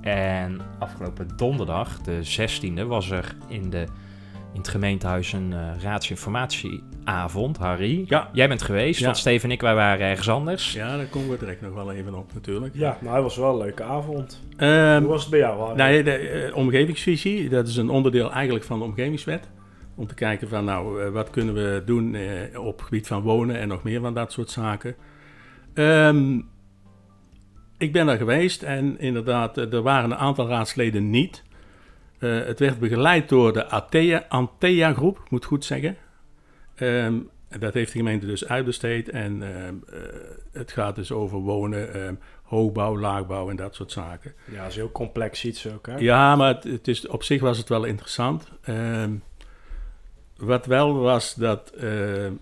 En afgelopen donderdag, de 16e, was er in, de, in het gemeentehuis een uh, raadsinformatieavond. Harry, Ja. jij bent geweest, Ja. want Steven en ik wij waren ergens anders. Ja, daar komen we direct nog wel even op natuurlijk. Ja, nou, het was wel een leuke avond. Ehm, Hoe was het bij jou? Harry? nou, de eh, omgevingsvisie, dat is een onderdeel eigenlijk van de omgevingswet. Om te kijken van, nou, eh, wat kunnen we doen eh, op het gebied van wonen en nog meer van dat soort zaken. Ehm, ik ben daar geweest en inderdaad, eh, er waren een aantal raadsleden niet. Eh, het werd begeleid door de Atea, Antea-groep, ik moet goed zeggen. Ehm, dat heeft de gemeente dus uitbesteed en ehm, eh, het gaat dus over wonen, ehm, hoogbouw, laagbouw en dat soort zaken. Ja, dat is heel complex iets ook, hè? Ja, maar het, het is, op zich was het wel interessant. Ehm, wat wel was dat... eh,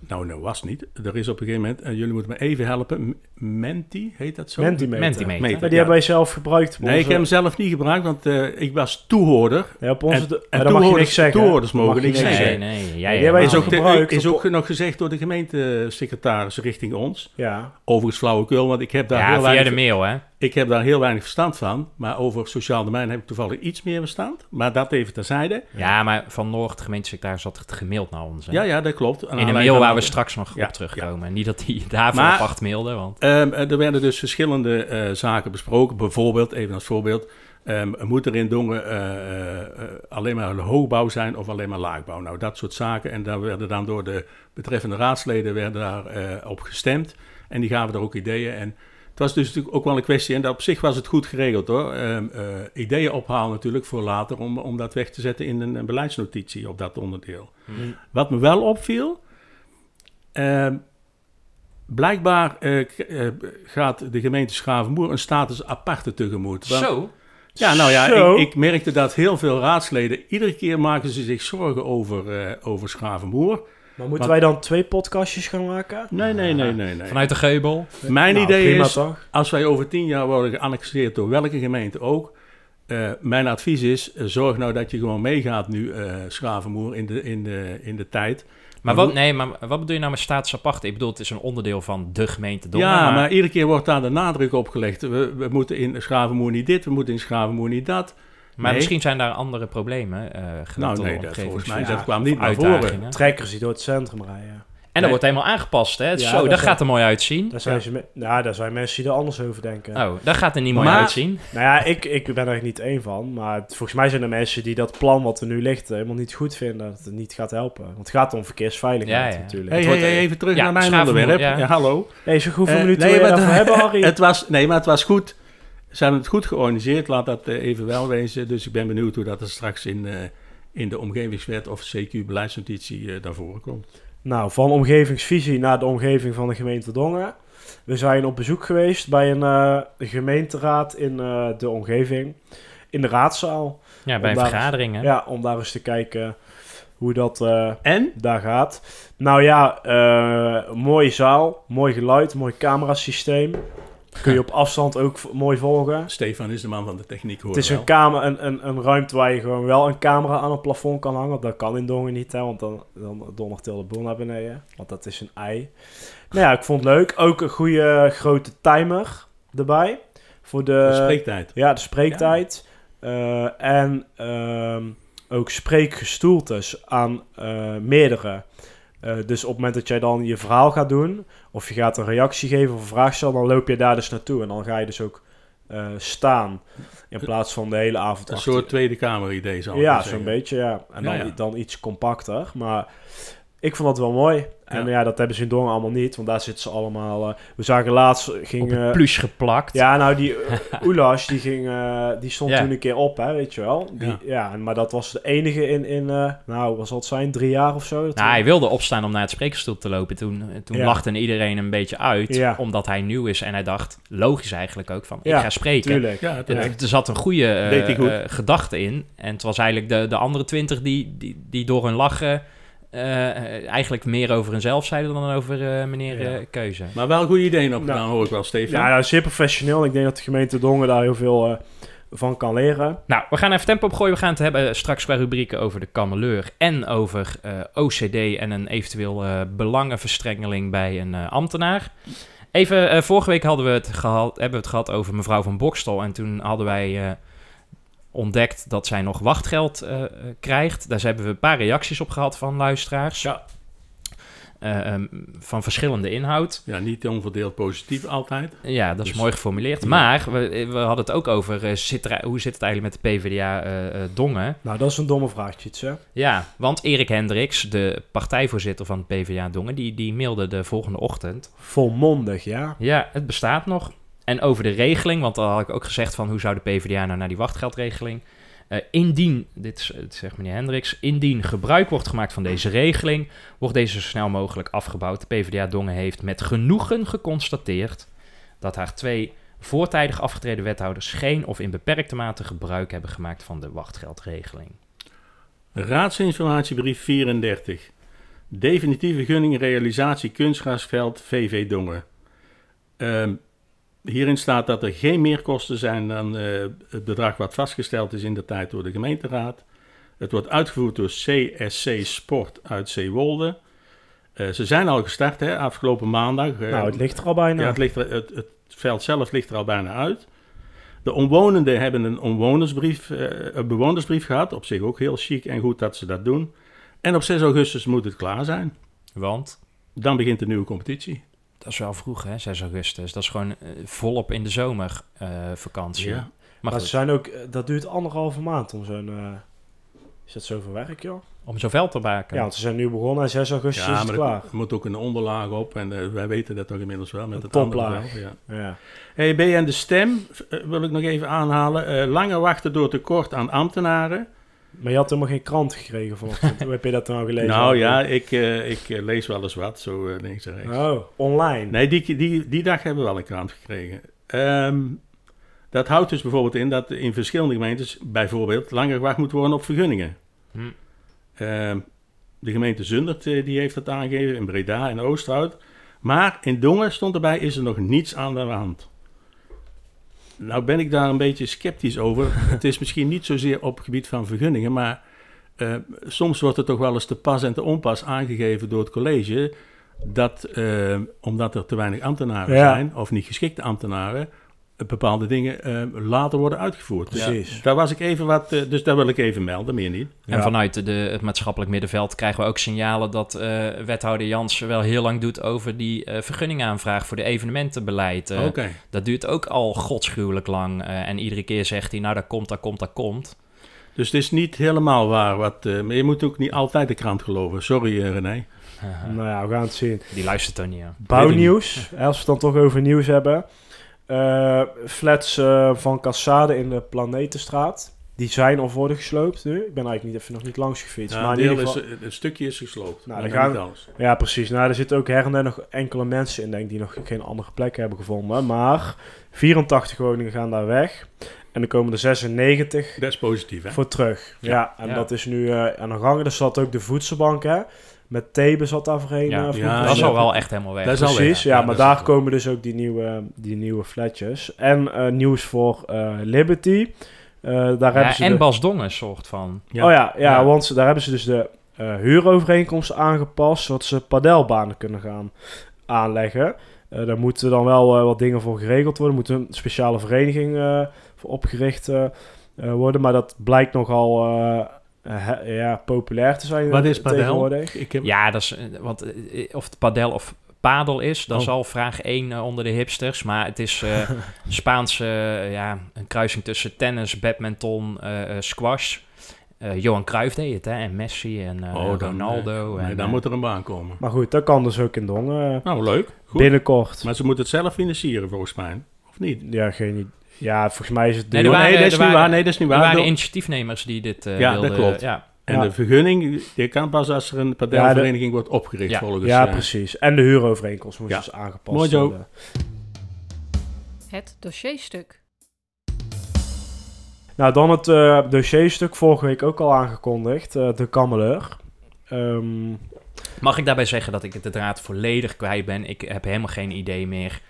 nou, nou was niet. Er is op een gegeven moment... en jullie moeten me even helpen. Menti, heet dat zo? Mentimeter. Mentimeter. Meter, Maar die ja. hebben wij zelf gebruikt. Nee, ik heb hem zelf niet gebruikt, want eh, ik was toehoorder. Ja, op onze... en- de- en maar dan mag je toehoorders- niks zeggen. toehoorders mogen niks Nee, zeggen. nee, jij Die hebben Is wij ook, gebruikt is op- ook nog gezegd door de gemeentesecretaris richting ons. Ja, Overigens flauwekul, want ik heb daar, Ja, heel, via de mail, hè? Ik heb daar heel weinig verstand van. Maar over sociaal domein heb ik toevallig iets meer verstand. Maar dat even terzijde. Ja, maar van Noord, gemeentesecretaris, had het gemaild naar ons. hè? Ja, ja, dat klopt. Aan in een mail waar we straks nog Ja, op terugkomen. Niet dat hij daarvoor Maar- apart mailde, want... Ehm, er werden dus verschillende eh, zaken besproken. Bijvoorbeeld, even als voorbeeld, ehm, moet er in Dongen eh, eh, eh, alleen maar hoogbouw zijn of alleen maar laagbouw? Nou, dat soort zaken. En daar werden dan door de betreffende raadsleden werden daar, eh, op gestemd. En die gaven er ook ideeën. En het was dus natuurlijk ook wel een kwestie, en dat op zich was het goed geregeld hoor. Ehm, eh, ideeën ophalen natuurlijk voor later om, om dat weg te zetten in een, een beleidsnotitie op dat onderdeel. Wat me wel opviel, ehm, blijkbaar eh, eh, gaat de gemeente Schavenmoer een status aparte tegemoet. Want- Zo? Ja, nou ja, ik, ik merkte dat heel veel raadsleden, iedere keer maken ze zich zorgen over, eh over Schavenmoer. Maar moeten wij dan twee podcastjes gaan maken? Nee, nee, nee, nee. nee. Vanuit de geubel? Mijn Nou, idee prima is, toch? als wij over tien jaar worden geannexeerd door welke gemeente ook, eh, mijn advies is, eh, zorg nou dat je gewoon meegaat nu, eh Schavenmoer, in de, in, de, in de tijd. Maar wat, nee, maar wat bedoel je nou met status apart? Ik bedoel, het is een onderdeel van de gemeente Dongen. ja, maar... iedere keer wordt daar de nadruk op gelegd. We, we moeten in Schavenmoer niet dit, we moeten in Schavenmoer niet dat. Maar nee. misschien zijn daar andere problemen. eh Nou nee, dat, volgens mij dat kwam niet naar voren. Trekkers die door het centrum rijden. En dat wordt helemaal aangepast, hè? Ja, Zo, dat gaat er mooi uitzien. Daar zijn, ze nou, daar zijn mensen die er anders over denken. Oh, dat gaat er niet mooi Maar- uitzien. Nou ja, ik, ik ben er niet één van. Maar het- volgens mij zijn er mensen die dat plan wat er nu ligt helemaal niet goed vinden. Dat het niet gaat helpen. Want het gaat om verkeersveiligheid Ja, ja. natuurlijk. Hey, hey, even terug ja, naar mijn onderwerp. ja. Ja, hallo. Hey, zeg hoeveel Eh, minuten nee, het- hebben, Harry? Het was, nee, maar het was goed. Ze hebben het goed georganiseerd, laat dat eh, even wel wezen. Dus ik ben benieuwd hoe dat er straks in, eh, in de omgevingswet of CQ-beleidsnotitie eh daarvoor komt. Nou, van omgevingsvisie naar de omgeving van de gemeente Dongen. We zijn op bezoek geweest bij een eh, gemeenteraad in eh, de omgeving. In de raadzaal. Ja, bij een Om daar- vergadering, hè? Ja, om daar eens te kijken hoe dat eh, En? daar gaat. Nou ja, eh, mooie zaal, mooi geluid, mooi camerasysteem. Kun je op afstand ook mooi volgen. Stefan is de man van de techniek, hoor Het is wel. een, kamer, een, een, een ruimte waar je gewoon wel een camera aan het plafond kan hangen. Dat kan in Dongen niet, hè, want dan, dan dondert heel de boel naar beneden. Want dat is een ei. Nou ja, ik vond het leuk. Ook een goede grote timer erbij. Voor de, De spreektijd. ja, de spreektijd. Eh, en ehm, ook spreekgestoeltes aan eh, meerdere. Eh, dus op het moment dat jij dan je verhaal gaat doen, of je gaat een reactie geven of een vraag stellen, dan loop je daar dus naartoe. En dan ga je dus ook eh, staan, in plaats van de hele avond Een achter soort Tweede Kamer idee zal ik Ja, zo'n beetje, ja. En dan, Ja, ja. dan iets compacter. Maar ik vond dat wel mooi. En Ja. ja, dat hebben ze in Dongen allemaal niet, want daar zitten ze allemaal... eh, we zagen laatst, Op ging... eh, pluche geplakt. ja, nou, die uh, Oelas, die, ging, eh, die stond toen een keer op, hè, weet je wel. Die, Ja. ja. maar dat was de enige in, in eh, nou, wat zal het zijn, drie jaar of zo? Nou, hij wilde opstaan om naar het sprekersstoel te lopen. Toen, toen Ja. lachte iedereen een beetje uit, Ja. omdat hij nieuw is. En hij dacht, logisch eigenlijk ook, van Ja, ik ga spreken. Tuurlijk. Ja, Er, terecht. er zat een goede eh, goed. eh, gedachte in. En het was eigenlijk de, de andere twintig die, die, die door hun lachen... eh, eigenlijk meer over hunzelf zeiden dan over eh, meneer Ja. eh, Keuze. Maar wel goede ideeën opgedaan, Nou. hoor ik wel, Stefan. Ja, nou, zeer professioneel. Ik denk dat de gemeente Dongen daar heel veel eh, van kan leren. Nou, we gaan even tempo opgooien. We gaan het hebben straks qua rubrieken over de kameleur en over eh, OCD en een eventueel eh, belangenverstrengeling bij een eh, ambtenaar. Even, eh, vorige week hadden we het gehad, hebben we het gehad over mevrouw van Bokstel en toen hadden wij eh, ontdekt dat zij nog wachtgeld eh, eh, krijgt. Daar hebben we een paar reacties op gehad van luisteraars. Ja. Eh, ehm, van verschillende inhoud. Ja, niet onverdeeld positief altijd. Ja, dat is Dus- mooi geformuleerd. Ja. Maar we, we hadden het ook over zit er, hoe zit het eigenlijk met de PvdA eh, eh, Dongen. Nou, dat is een domme vraagje, hè? Ja, want Erik Hendricks, de partijvoorzitter van het PvdA Dongen, die, die mailde de volgende ochtend. Volmondig, ja. Ja, het bestaat nog. En over de regeling, want dan had ik ook gezegd van hoe zou de PvdA nou naar die wachtgeldregeling. Eh, indien, dit, zegt meneer Hendricks, indien gebruik wordt gemaakt van deze regeling, wordt deze zo snel mogelijk afgebouwd. De PvdA Dongen heeft met genoegen geconstateerd dat haar twee voortijdig afgetreden wethouders geen of in beperkte mate gebruik hebben gemaakt van de wachtgeldregeling. Raadsinformatiebrief 34. Definitieve gunning realisatie kunstgrasveld VV Dongen. Ehm, hierin staat dat er geen meerkosten zijn dan eh, het bedrag wat vastgesteld is in de tijd door de gemeenteraad. Het wordt uitgevoerd door CSC Sport uit Zeewolde. Eh, ze zijn al gestart hè, afgelopen maandag. Eh, nou, het ligt er al bijna. ja, het, ligt er, het, het veld zelf ligt er al bijna uit. De omwonenden hebben een, omwonersbrief, eh, een bewonersbrief gehad. Op zich ook heel chic en goed dat ze dat doen. En op 6 augustus moet het klaar zijn. Want Dan begint de nieuwe competitie. Dat is wel vroeg, hè? 6 augustus. Dat is gewoon eh, volop in de zomervakantie. Ja. maar maar ze zijn ook, eh, dat duurt anderhalve maand om zo'n... eh, is dat zoveel werk, joh? om zo'n veld te maken. Ja, want ze zijn nu begonnen en 6 augustus Ja, is het maar klaar. er moet ook een onderlaag op. En eh, wij weten dat toch inmiddels wel met Een het andere toplaag. Ja. Ja. Hey, BN De Stem eh, wil ik nog even aanhalen. Eh, langer wachten door tekort aan ambtenaren. Maar je had helemaal geen krant gekregen vanochtend. Hoe heb je dat nou gelezen? nou ja, ik, eh, ik eh, lees wel eens wat, zo eh, links en rechts. Oh, online. Nee, die, die, die dag hebben we wel een krant gekregen. Ehm, dat houdt dus bijvoorbeeld in dat in verschillende gemeentes bijvoorbeeld langer gewacht moet worden op vergunningen. Hm. Ehm, de gemeente Zundert die heeft dat aangegeven, in Breda en Oosterhout. Maar in Dongen stond erbij, is er nog niets aan de hand. Nou ben ik daar een beetje sceptisch over. het is misschien niet zozeer op het gebied van vergunningen, maar eh, soms wordt er toch wel eens te pas en te onpas aangegeven door het college dat eh, omdat er te weinig ambtenaren Ja. zijn, of niet geschikte ambtenaren, bepaalde dingen eh, later worden uitgevoerd. Dus Precies. daar was ik even wat, eh, dus daar wil ik even melden, meer niet. En Ja. vanuit de, het maatschappelijk middenveld krijgen we ook signalen dat eh, wethouder Jans wel heel lang doet over die eh vergunningaanvraag voor de evenementenbeleid. Eh, Oké. Dat duurt ook al godschuwelijk lang. eh, en iedere keer zegt hij, nou dat komt, dat komt, dat komt. Dus het is niet helemaal waar. Wat, eh, maar je moet ook niet altijd de krant geloven. Sorry, René. Nou ja, we gaan het zien. Die luistert er niet aan. Bouwnieuws, als we het dan toch over nieuws hebben. Eh, flats eh, van Cassade in de Planetenstraat. Die zijn of worden gesloopt nu. Ik ben eigenlijk niet, even nog niet langs gefietst. Maar een, in ieder deel geval, is, een stukje is gesloopt. Nou, dan gaan- niet alles. Ja, precies. Nou, er zitten ook her en der nog enkele mensen in, denk ik, die nog geen andere plekken hebben gevonden. Maar 84 woningen gaan daar weg. En er komen er 96 Dat is positief, hè? voor terug. Ja, Ja, en ja. dat is nu eh, aan de gang. Er zat ook de voedselbank, hè. Met Thebe zat daar voorheen. Ja, dat is al wel echt helemaal weg. Dat is al Precies, ja, Ja, maar daar komen dus ook die nieuwe, die nieuwe flatjes. En eh, nieuws voor eh, Liberty. Eh, daar Ja, hebben ze en de- Bas Dongen soort van. Ja. Oh ja, ja, Ja. want ze- daar hebben ze dus de eh, huurovereenkomst aangepast, zodat ze padelbanen kunnen gaan aanleggen. Eh, daar moeten dan wel wat dingen voor geregeld worden. Er moet een speciale vereniging eh, voor opgericht worden. Maar dat blijkt nogal eh, ja, populair te zijn Wat is padel? tegenwoordig. Ik heb, Ja, dat is, eh, want eh, of het padel of padel is, dat Oh. is al vraag 1 onder de hipsters. Maar het is eh Spaanse, ja, een kruising tussen tennis, badminton, squash. Eh, Johan Cruijff deed het, hè? En Messi en eh, Oh, dan, Ronaldo. nee, en, dan moet er een baan komen. Maar goed, dat kan dus ook in Dongen Nou, leuk. Goed. binnenkort. Maar ze moeten het zelf financieren, volgens mij. Of niet? Ja, geen idee. Ja, volgens mij is het... Nee, de- er waren- nee, dat is er niet waren- waar. Nee, dat is niet er waar. waren Door- initiatiefnemers die dit eh Ja, dat wilden. klopt. Ja. En Ja. de vergunning, die kan pas als er een padelvereniging wordt opgericht, Ja. volgens ja, eh, precies. En de huurovereenkomst moest Ja. dus aangepast Mooi, Joe. worden. Het dossierstuk. Nou, dan het eh, dossierstuk, vorige week ook al aangekondigd. eh, de kameleur. Ehm, Mag ik daarbij zeggen dat ik het draad volledig kwijt ben? Ik heb helemaal geen idee meer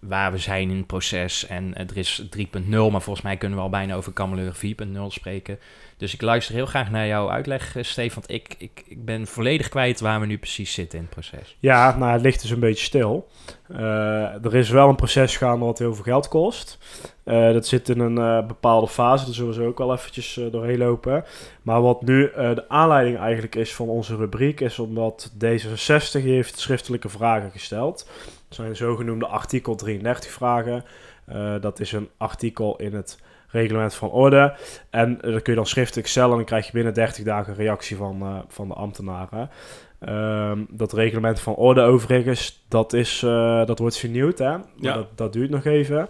waar we zijn in het proces. En er is 3.0, maar volgens mij kunnen we al bijna over Kameleur 4.0 spreken. Dus ik luister heel graag naar jouw uitleg, eh, Steve. Want ik, ik, ik ben volledig kwijt waar we nu precies zitten in het proces. ja, nou, het ligt dus een beetje stil. Eh, er is wel een proces gaande wat heel veel geld kost. Eh, dat zit in een bepaalde fase, daar zullen we ook wel eventjes doorheen lopen. Maar wat nu de aanleiding eigenlijk is van onze rubriek, is omdat D66 heeft schriftelijke vragen gesteld. Het zijn zogenoemde artikel 33 vragen. Eh, dat is een artikel in het reglement van orde. En eh, dat kun je dan schriftelijk stellen en dan krijg je binnen 30 dagen een reactie van, eh, van de ambtenaren. Ehm, dat reglement van orde overigens, dat, is, dat wordt vernieuwd, hè? Maar Ja. Dat, dat duurt nog even.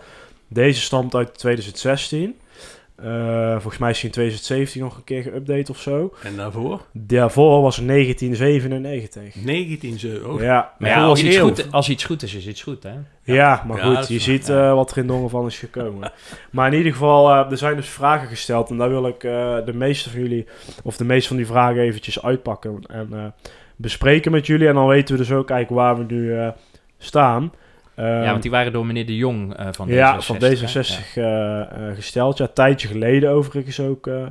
Deze stamt uit 2016. Eh, volgens mij is hij in 2017 nog een keer geüpdate of zo. En daarvoor? Daarvoor was het 1997. 19 euro. Ja, Maar ja, als iets, eeuw. goed, als iets goed is, is iets goed, hè? ja, maar Ja, goed, je ziet ja. eh, wat er in Dongen van is gekomen. maar in ieder geval, eh, er zijn dus vragen gesteld. En daar wil ik eh, de meeste van jullie, of de meeste van die vragen eventjes uitpakken en eh, bespreken met jullie. En dan weten we dus ook eigenlijk waar we nu eh, staan. Ja, Ehm, want die waren door meneer De Jong eh, van D66. ja, van hè? D66 eh, eh, gesteld. Ja, een tijdje geleden overigens ook eh,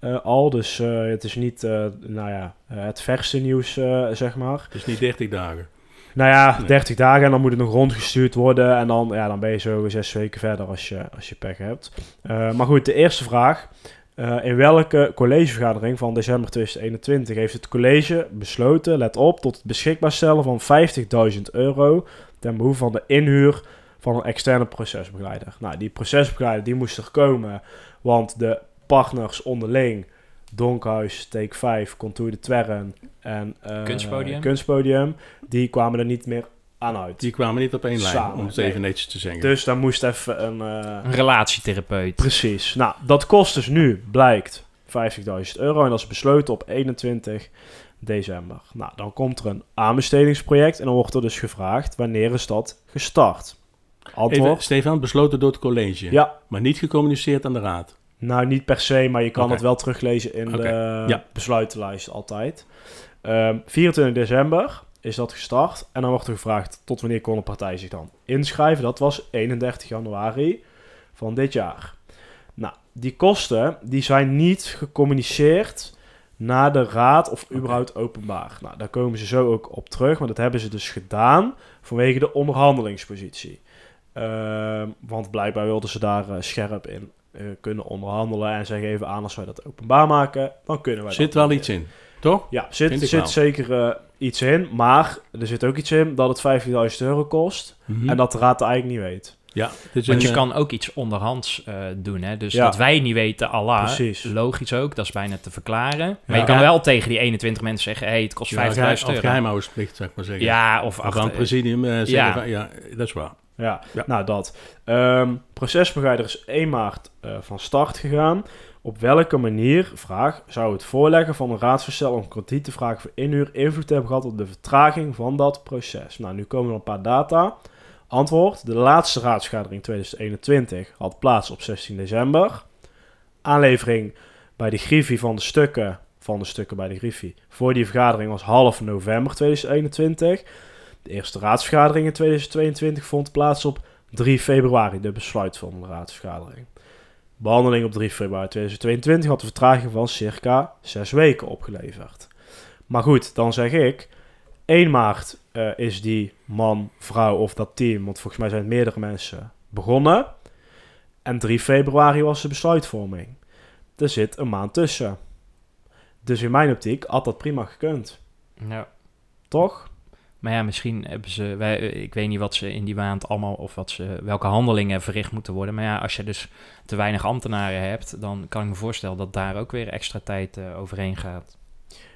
eh, al. Dus eh, het is niet eh, nou ja, het verste nieuws, eh, zeg maar. Dus niet 30 dagen. Nou ja, Nee. 30 dagen en dan moet het nog rondgestuurd worden. En dan, ja, dan ben je zo zes weken verder als je, als je pech hebt. Eh, maar goed, de eerste vraag. Eh, in welke collegevergadering van december 2021 heeft het college besloten, let op, tot het beschikbaar stellen van 50.000 euro ten behoeve van de inhuur van een externe procesbegeleider? Nou, die procesbegeleider die moest er komen, want de partners onderling, Donkhuis, Take 5, Contour de Twerren en eh, Kunstpodium. Kunstpodium, die kwamen er niet meer aan uit. Die kwamen niet op één lijn, om het nee. even netjes te zeggen. Dus daar moest even een... eh, Een relatietherapeut. Precies. Nou, dat kost dus nu, blijkt, 50.000 euro. En dat is besloten op 21 december. Nou, dan komt er een aanbestedingsproject. En dan wordt er dus gevraagd, wanneer is dat gestart? Even, Antwoord? Stefan, besloten door het college. Ja, Maar niet gecommuniceerd aan de raad. nou niet per se, maar je kan Oké. het wel teruglezen in de ja. besluitenlijst altijd. Ehm 24 december is dat gestart. En dan wordt er gevraagd, tot wanneer kon een partij zich dan inschrijven? Dat was 31 januari van dit jaar. Nou, die kosten die zijn niet gecommuniceerd naar de raad of überhaupt openbaar. Nou, daar komen ze zo ook op terug, maar dat hebben ze dus gedaan vanwege de onderhandelingspositie. Ehm, want blijkbaar wilden ze daar eh, scherp in eh, kunnen onderhandelen en zij geven aan als wij dat openbaar maken, dan kunnen wij Zit wel iets in, toch? ja, zit, zit wel. zeker eh, iets in. Maar er zit ook iets in dat het 15.000 euro kost. Mhm. En dat de raad eigenlijk niet weet. Ja, dus Want je kan ook iets onderhands eh, doen, hè? Dus Ja. dat wij niet weten, Allah, Precies. logisch ook, dat is bijna te verklaren. Maar je kan wel tegen die 21 mensen zeggen, hey, het kost ja, 50.000 Of euro. geheimhoudingsplicht, zeg maar zeggen. Ja, of Of aan presidium eh, zeggen ja. van, ja, dat is waar. Ja, nou dat. Ehm procesbegeleider is 1 maart eh, van start gegaan. Op welke manier, vraag, zou het voorleggen van een raadsvoorstel om krediet te vragen voor inhuur invloed hebben gehad op de vertraging van dat proces? Nou, nu komen er een paar data. Antwoord, de laatste raadsvergadering 2021 had plaats op 16 december. Aanlevering bij de Griffie van de stukken, van de stukken bij de Griffie, voor die vergadering was half november 2021. De eerste raadsvergadering in 2022 vond plaats op 3 februari, de besluit van de raadsvergadering. Behandeling op 3 februari 2022 had een vertraging van circa 6 weken opgeleverd. Maar goed, dan zeg ik, 1 maart eh, is die man, vrouw of dat team, want volgens mij zijn het meerdere mensen, begonnen. En 3 februari was de besluitvorming. Er zit een maand tussen. Dus in mijn optiek had dat prima gekund. Ja. Toch? Maar ja, misschien hebben ze, wij, eh, ik weet niet wat ze in die maand allemaal, of wat ze, welke handelingen verricht moeten worden. Maar ja, als je dus te weinig ambtenaren hebt, dan kan ik me voorstellen dat daar ook weer extra tijd uh, overheen gaat.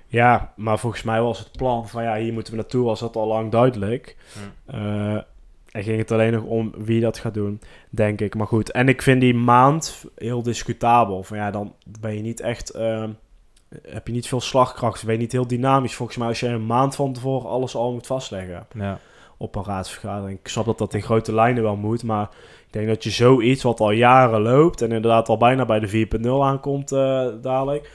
Ja, maar volgens mij was het plan van ja, hier moeten we naartoe, was dat al lang duidelijk. Uh, en ging het alleen nog om wie dat gaat doen, denk ik. Maar goed, en ik vind die maand heel discutabel. Van ja, dan ben je niet echt, uh, heb je niet veel slagkracht, ben je niet heel dynamisch. Volgens mij als je een maand van tevoren alles al moet vastleggen ja. op een raadsvergadering. Ik snap dat dat in grote lijnen wel moet, maar ik denk dat je zoiets wat al jaren loopt en inderdaad al bijna bij de 4.0 aankomt uh, dadelijk,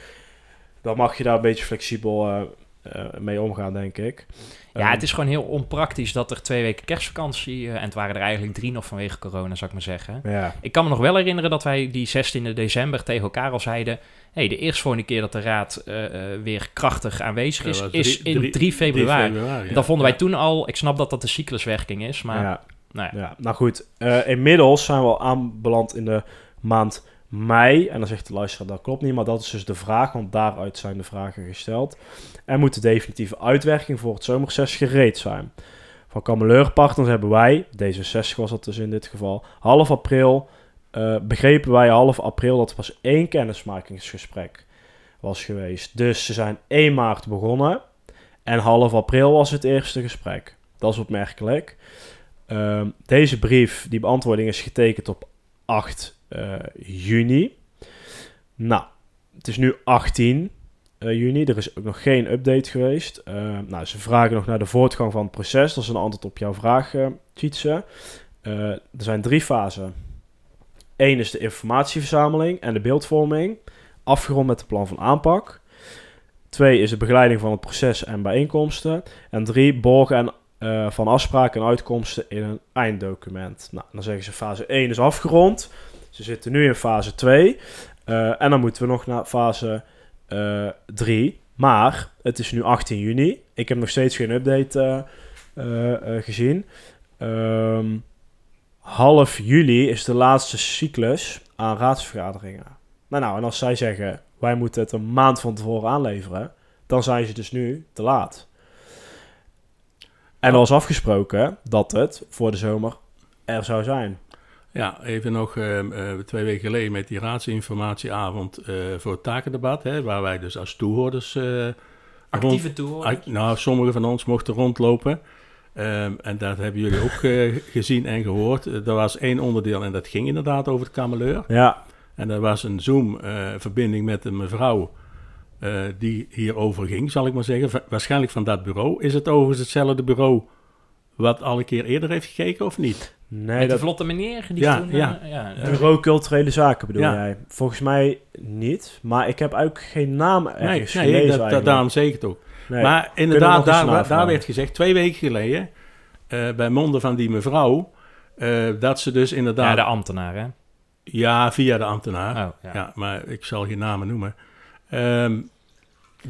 dan mag je daar een beetje flexibel uh, mee omgaan, denk ik. Ja, het is gewoon heel onpraktisch dat er twee weken kerstvakantie... Uh, en het waren er eigenlijk drie nog vanwege corona, zou ik maar zeggen. Ja. Ik kan me nog wel herinneren dat wij die 16 december tegen elkaar al zeiden... hey, de eerstvolgende keer dat de raad uh, uh, weer krachtig aanwezig is, drie, is in drie, 3 februari. februari ja. Dan vonden wij toen al... Ik snap dat dat de cycluswerking is, maar... ja. Nou ja. Ja, nou goed. Eh, inmiddels zijn we al aanbeland in de maand mei. En dan zegt de luisteraar dat klopt niet, maar dat is dus de vraag, want daaruit zijn de vragen gesteld. Er moet de definitieve uitwerking voor het zomerreces gereed zijn. Van Kameleurpartners hebben wij, D66 was dat dus in dit geval, half april, eh, begrepen wij half april dat er pas één kennismakingsgesprek was geweest. Dus ze zijn 1 maart begonnen en half april was het eerste gesprek. Dat is opmerkelijk. Ehm, deze brief, die beantwoording is getekend op 8 uh, juni. Nou, het is nu 18 uh, juni. Er is ook nog geen update geweest. Uh, nou, ze vragen nog naar de voortgang van het proces. Dat is een antwoord op jouw vraag, uh, er zijn drie fasen. Eén is de informatieverzameling en de beeldvorming. Afgerond met de plan van aanpak. Twee is de begeleiding van het proces en bijeenkomsten. En drie, borgen en van afspraken en uitkomsten in een einddocument. Nou, dan zeggen ze fase 1 is afgerond. Ze zitten nu in fase 2. Uh, en dan moeten we nog naar fase uh, 3. Maar het is nu 18 juni. Ik heb nog steeds geen update uh, gezien. Um, half juli is de laatste cyclus aan raadsvergaderingen. Nou, nou, en als zij zeggen, wij moeten het een maand van tevoren aanleveren, dan zijn ze dus nu te laat. En er was afgesproken dat het voor de zomer er zou zijn. Ja, even nog uh, uh, twee weken geleden met die raadsinformatieavond uh, voor het takendebat, hè, waar wij dus als toehoorders... Actieve toehoorders? Nou, sommigen van ons mochten rondlopen. Um, en dat hebben jullie ook gezien en gehoord. er was één onderdeel en dat ging inderdaad over het kameleur. Ja. En er was een Zoom-verbinding met een mevrouw die hierover ging, zal ik maar zeggen. Va waarschijnlijk van dat bureau. Is het overigens hetzelfde bureau wat al een keer eerder heeft gekeken of niet? Nee, Met dat de vlotte meneer die Ja, toen... ja. Uh, ja, bureau culturele zaken bedoel Ja. jij? Volgens mij niet, maar ik heb ook geen naam nee, ergens nee gelezen dat, dat, daarom zeg ik het ook. Nee. Maar inderdaad, daar, daar werd gezegd, twee weken geleden, uh, bij monden van die mevrouw, uh, dat ze dus inderdaad... Ja, de ambtenaar, hè? Ja, via de ambtenaar. Oh, ja. ja. maar ik zal geen namen noemen. Um,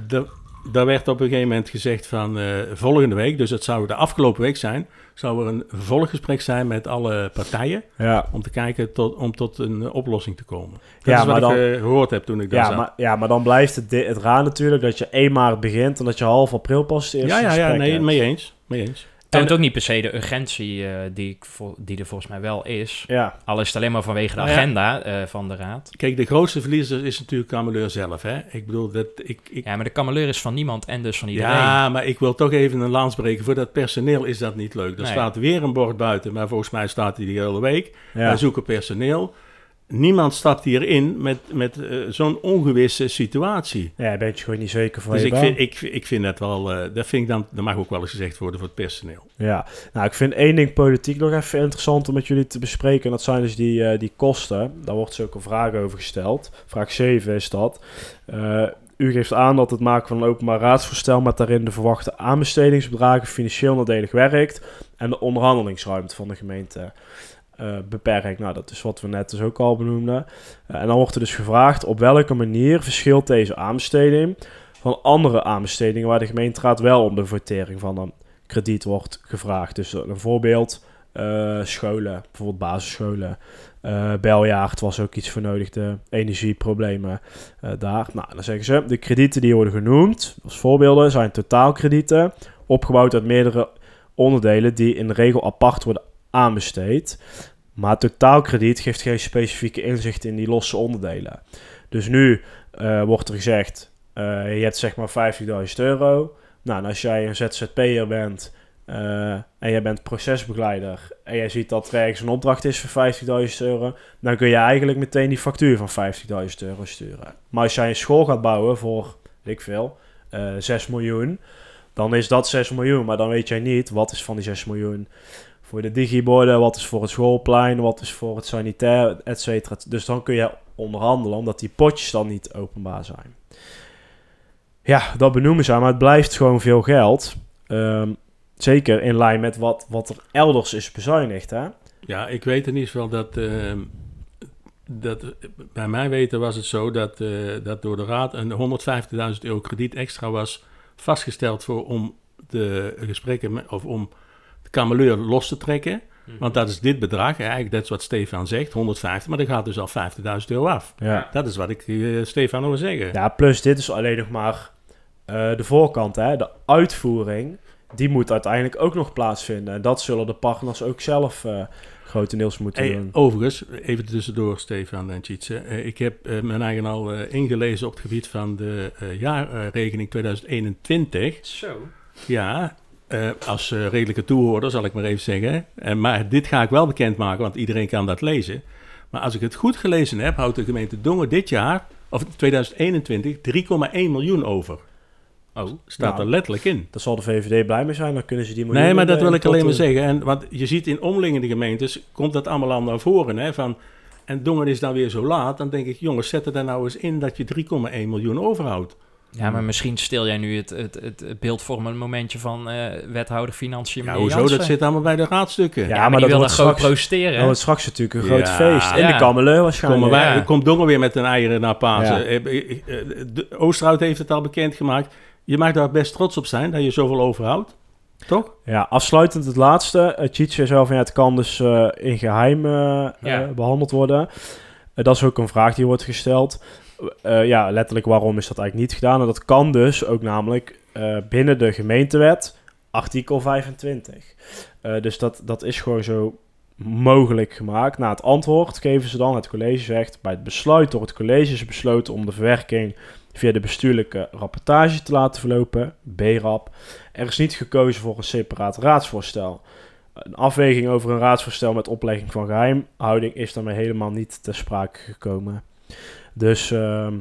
de, daar werd op een gegeven moment gezegd van uh, volgende week, dus het zou de afgelopen week zijn, zou er een vervolggesprek zijn met alle partijen Ja, om te kijken tot, om tot een oplossing te komen. Dat Ja, is wat maar ik dan- gehoord heb toen ik daar ja, zat. maar, ja, maar dan blijft het, het raar natuurlijk dat je 1 maart begint en dat je half april pas het eerste ja, ja, ja, nee, hebt. mee eens. Mee eens. Toont ook niet per se de urgentie eh, die, ik die er volgens mij wel is. Ja, Al is het alleen maar vanwege de Nou ja. agenda eh, van de raad. Kijk, de grootste verliezer is natuurlijk Kameleur zelf. Hè? Ik bedoel, dat, ik, ik, Ja, maar de kameleur is van niemand en dus van iedereen. Ja, maar ik wil toch even een lans breken. Voor dat personeel is dat niet leuk. Er Nee. staat weer een bord buiten, maar volgens mij staat hij de hele week. ja. Wij zoeken personeel. Niemand stapt hierin met, met eh, zo'n ongewisse situatie. ja, daar ben je gewoon niet zeker van Dus je ik baan. vind, ik, ik vind dat wel, eh, dat vind ik dan, dat mag ook wel eens gezegd worden voor het personeel. Ja, nou, ik vind één ding politiek nog even interessant om met jullie te bespreken. En dat zijn dus die, eh, die kosten. Daar wordt een vraag over gesteld. Vraag 7 is dat. U geeft aan dat het maken van een openbaar raadsvoorstel met daarin de verwachte aanbestedingsbedragen financieel nadelig werkt en de onderhandelingsruimte van de gemeente eh, beperkt. Nou, dat is wat we net dus ook al benoemden. Eh, en dan wordt er dus gevraagd op welke manier verschilt deze aanbesteding van andere aanbestedingen waar de gemeenteraad wel om de vertering van een krediet wordt gevraagd. Dus een voorbeeld, eh, scholen, bijvoorbeeld basisscholen. eh beljaard was ook iets voor nodig, energieproblemen daar. Nou, dan zeggen ze, de kredieten die worden genoemd, als voorbeelden, zijn totaalkredieten, opgebouwd uit meerdere onderdelen die in de regel apart worden aanbesteed. Maar totaalkrediet geeft geen specifieke inzicht in die losse onderdelen. Dus nu eh, wordt er gezegd, eh, je hebt zeg maar 50.000 euro. Nou, en als jij een ZZP'er bent eh, en jij bent procesbegeleider en jij ziet dat er ergens een opdracht is voor 50.000 euro, dan kun je eigenlijk meteen die factuur van 50.000 euro sturen. Maar als jij een school gaat bouwen voor, weet veel, eh 6 miljoen, dan is dat 6 miljoen. Maar dan weet jij niet wat is van die 6 miljoen voor de digiborden, wat is voor het schoolplein, wat is voor het sanitair, et cetera. Dus dan kun je onderhandelen, omdat die potjes dan niet openbaar zijn. Ja, dat benoemen ze, maar het blijft gewoon veel geld. Ehm, zeker in lijn met wat, wat er elders is bezuinigd, hè? Ja, ik weet in ieder geval dat, ehm, dat bij mij weten was het zo dat, eh, dat door de raad een 150.000 euro krediet extra was vastgesteld voor om de gesprekken of om kameleur los te trekken. Want dat is dit bedrag, eigenlijk dat is wat Stefan zegt, 150, maar er gaat dus al 50.000 euro af. Ja. Dat is wat ik eh, Stefan wil zeggen. Ja, plus dit is alleen nog maar eh, de voorkant, hè? De uitvoering, die moet uiteindelijk ook nog plaatsvinden. En dat zullen de partners ook zelf eh, grotendeels moeten Hey, doen. overigens, even tussendoor, Stefan en Tjitse. Ik heb mijn eigen al eh, ingelezen op het gebied van de eh, jaarrekening 2021. Zo. Ja, eh, als eh, redelijke toehoorder zal ik maar even zeggen. En, maar dit ga ik wel bekendmaken, want iedereen kan dat lezen. Maar als ik het goed gelezen heb, houdt de gemeente Dongen dit jaar, of 2021, 3,1 miljoen over. Oh. Staat Nou, er letterlijk in. Daar zal de VVD blij mee zijn, dan kunnen ze die miljoen Nee, maar dat wil ik alleen maar zeggen. En, want je ziet in omliggende gemeentes, komt dat allemaal al naar voren. Hè, van, en Dongen is dan weer zo laat. Dan denk ik, jongens, zet er daar nou eens in dat je 3,1 miljoen overhoudt. Ja, maar misschien stil jij nu het, het, het, het beeldvormende momentje van eh, wethouder financiën. Ja, hoezo? Jansen. Dat zit allemaal bij de raadstukken. Ja, Ja, maar maar, dat die wil dan gewoon protesteren. Wordt straks natuurlijk een groot Ja. feest. In Ja. de Kameleur waarschijnlijk. Komen wij. Komt Dongen weer met een eieren naar Pasen. Ja. Eh, eh, de- Oosterhout heeft het al bekendgemaakt. Je mag daar best trots op zijn dat je zoveel overhoudt. Toch? Ja, afsluitend het laatste. Uh, zei van ja, het kan dus eh, in geheim eh, Ja. eh, behandeld worden. Dat is ook een vraag die wordt gesteld. Eh, ja, letterlijk waarom is dat eigenlijk niet gedaan? En dat kan dus ook namelijk eh, binnen de gemeentewet, artikel 25. Eh, dus dat, dat is gewoon zo mogelijk gemaakt. Na het antwoord geven ze dan, het college zegt, bij het besluit door het college is besloten om de verwerking via de bestuurlijke rapportage te laten verlopen, BRAP. Er is niet gekozen voor een separaat raadsvoorstel. Een afweging over een raadsvoorstel met oplegging van geheimhouding is daarmee helemaal niet ter sprake gekomen. Dus ehm,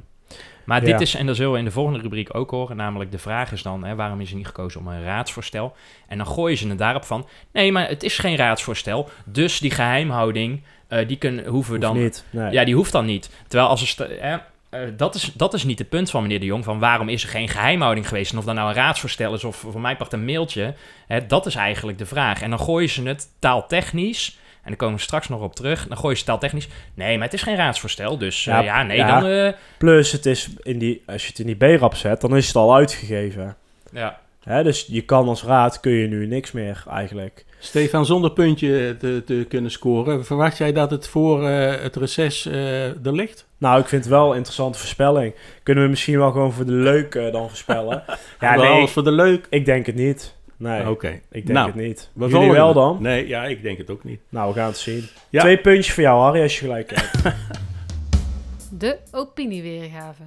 Maar Ja. dit is, en dat zullen we in de volgende rubriek ook horen, namelijk de vraag is dan, hè, waarom is er niet gekozen om een raadsvoorstel? En dan gooien ze het daarop van, nee, maar het is geen raadsvoorstel, dus die geheimhouding, eh, die kunnen, hoeven we dan... niet. Nee. Ja, die hoeft dan niet. Terwijl als er... hè, eh, dat, is, dat is niet het punt van meneer de Jong, van waarom is er geen geheimhouding geweest? En of dat nou een raadsvoorstel is of voor mij part een mailtje, hè, dat is eigenlijk de vraag. En dan gooien ze het taaltechnisch, en daar komen we straks nog op terug, dan gooien ze taaltechnisch, nee, maar het is geen raadsvoorstel, dus eh, Ja, ja, nee, ja. dan... eh, Plus, het is in die, als je het in die B-rap zet, dan is het al uitgegeven. ja. Hè, dus je kan als raad, kun je nu niks meer eigenlijk. Stefan, zonder puntje te, te kunnen scoren, verwacht jij dat het voor eh, het reces eh, er ligt? Nou, ik vind het wel een interessante voorspelling. Kunnen we misschien wel gewoon voor de leuk eh, dan voorspellen? ja, Wel nee, alles voor de leuk? ik denk het niet. Nee, Oké. ik denk Nou, het niet. we Jullie wel dan? Nee, ja, ik denk het ook niet. Nou, we gaan het zien. Ja. Twee puntjes voor jou, Harry, als je gelijk hebt. De opinieweergave.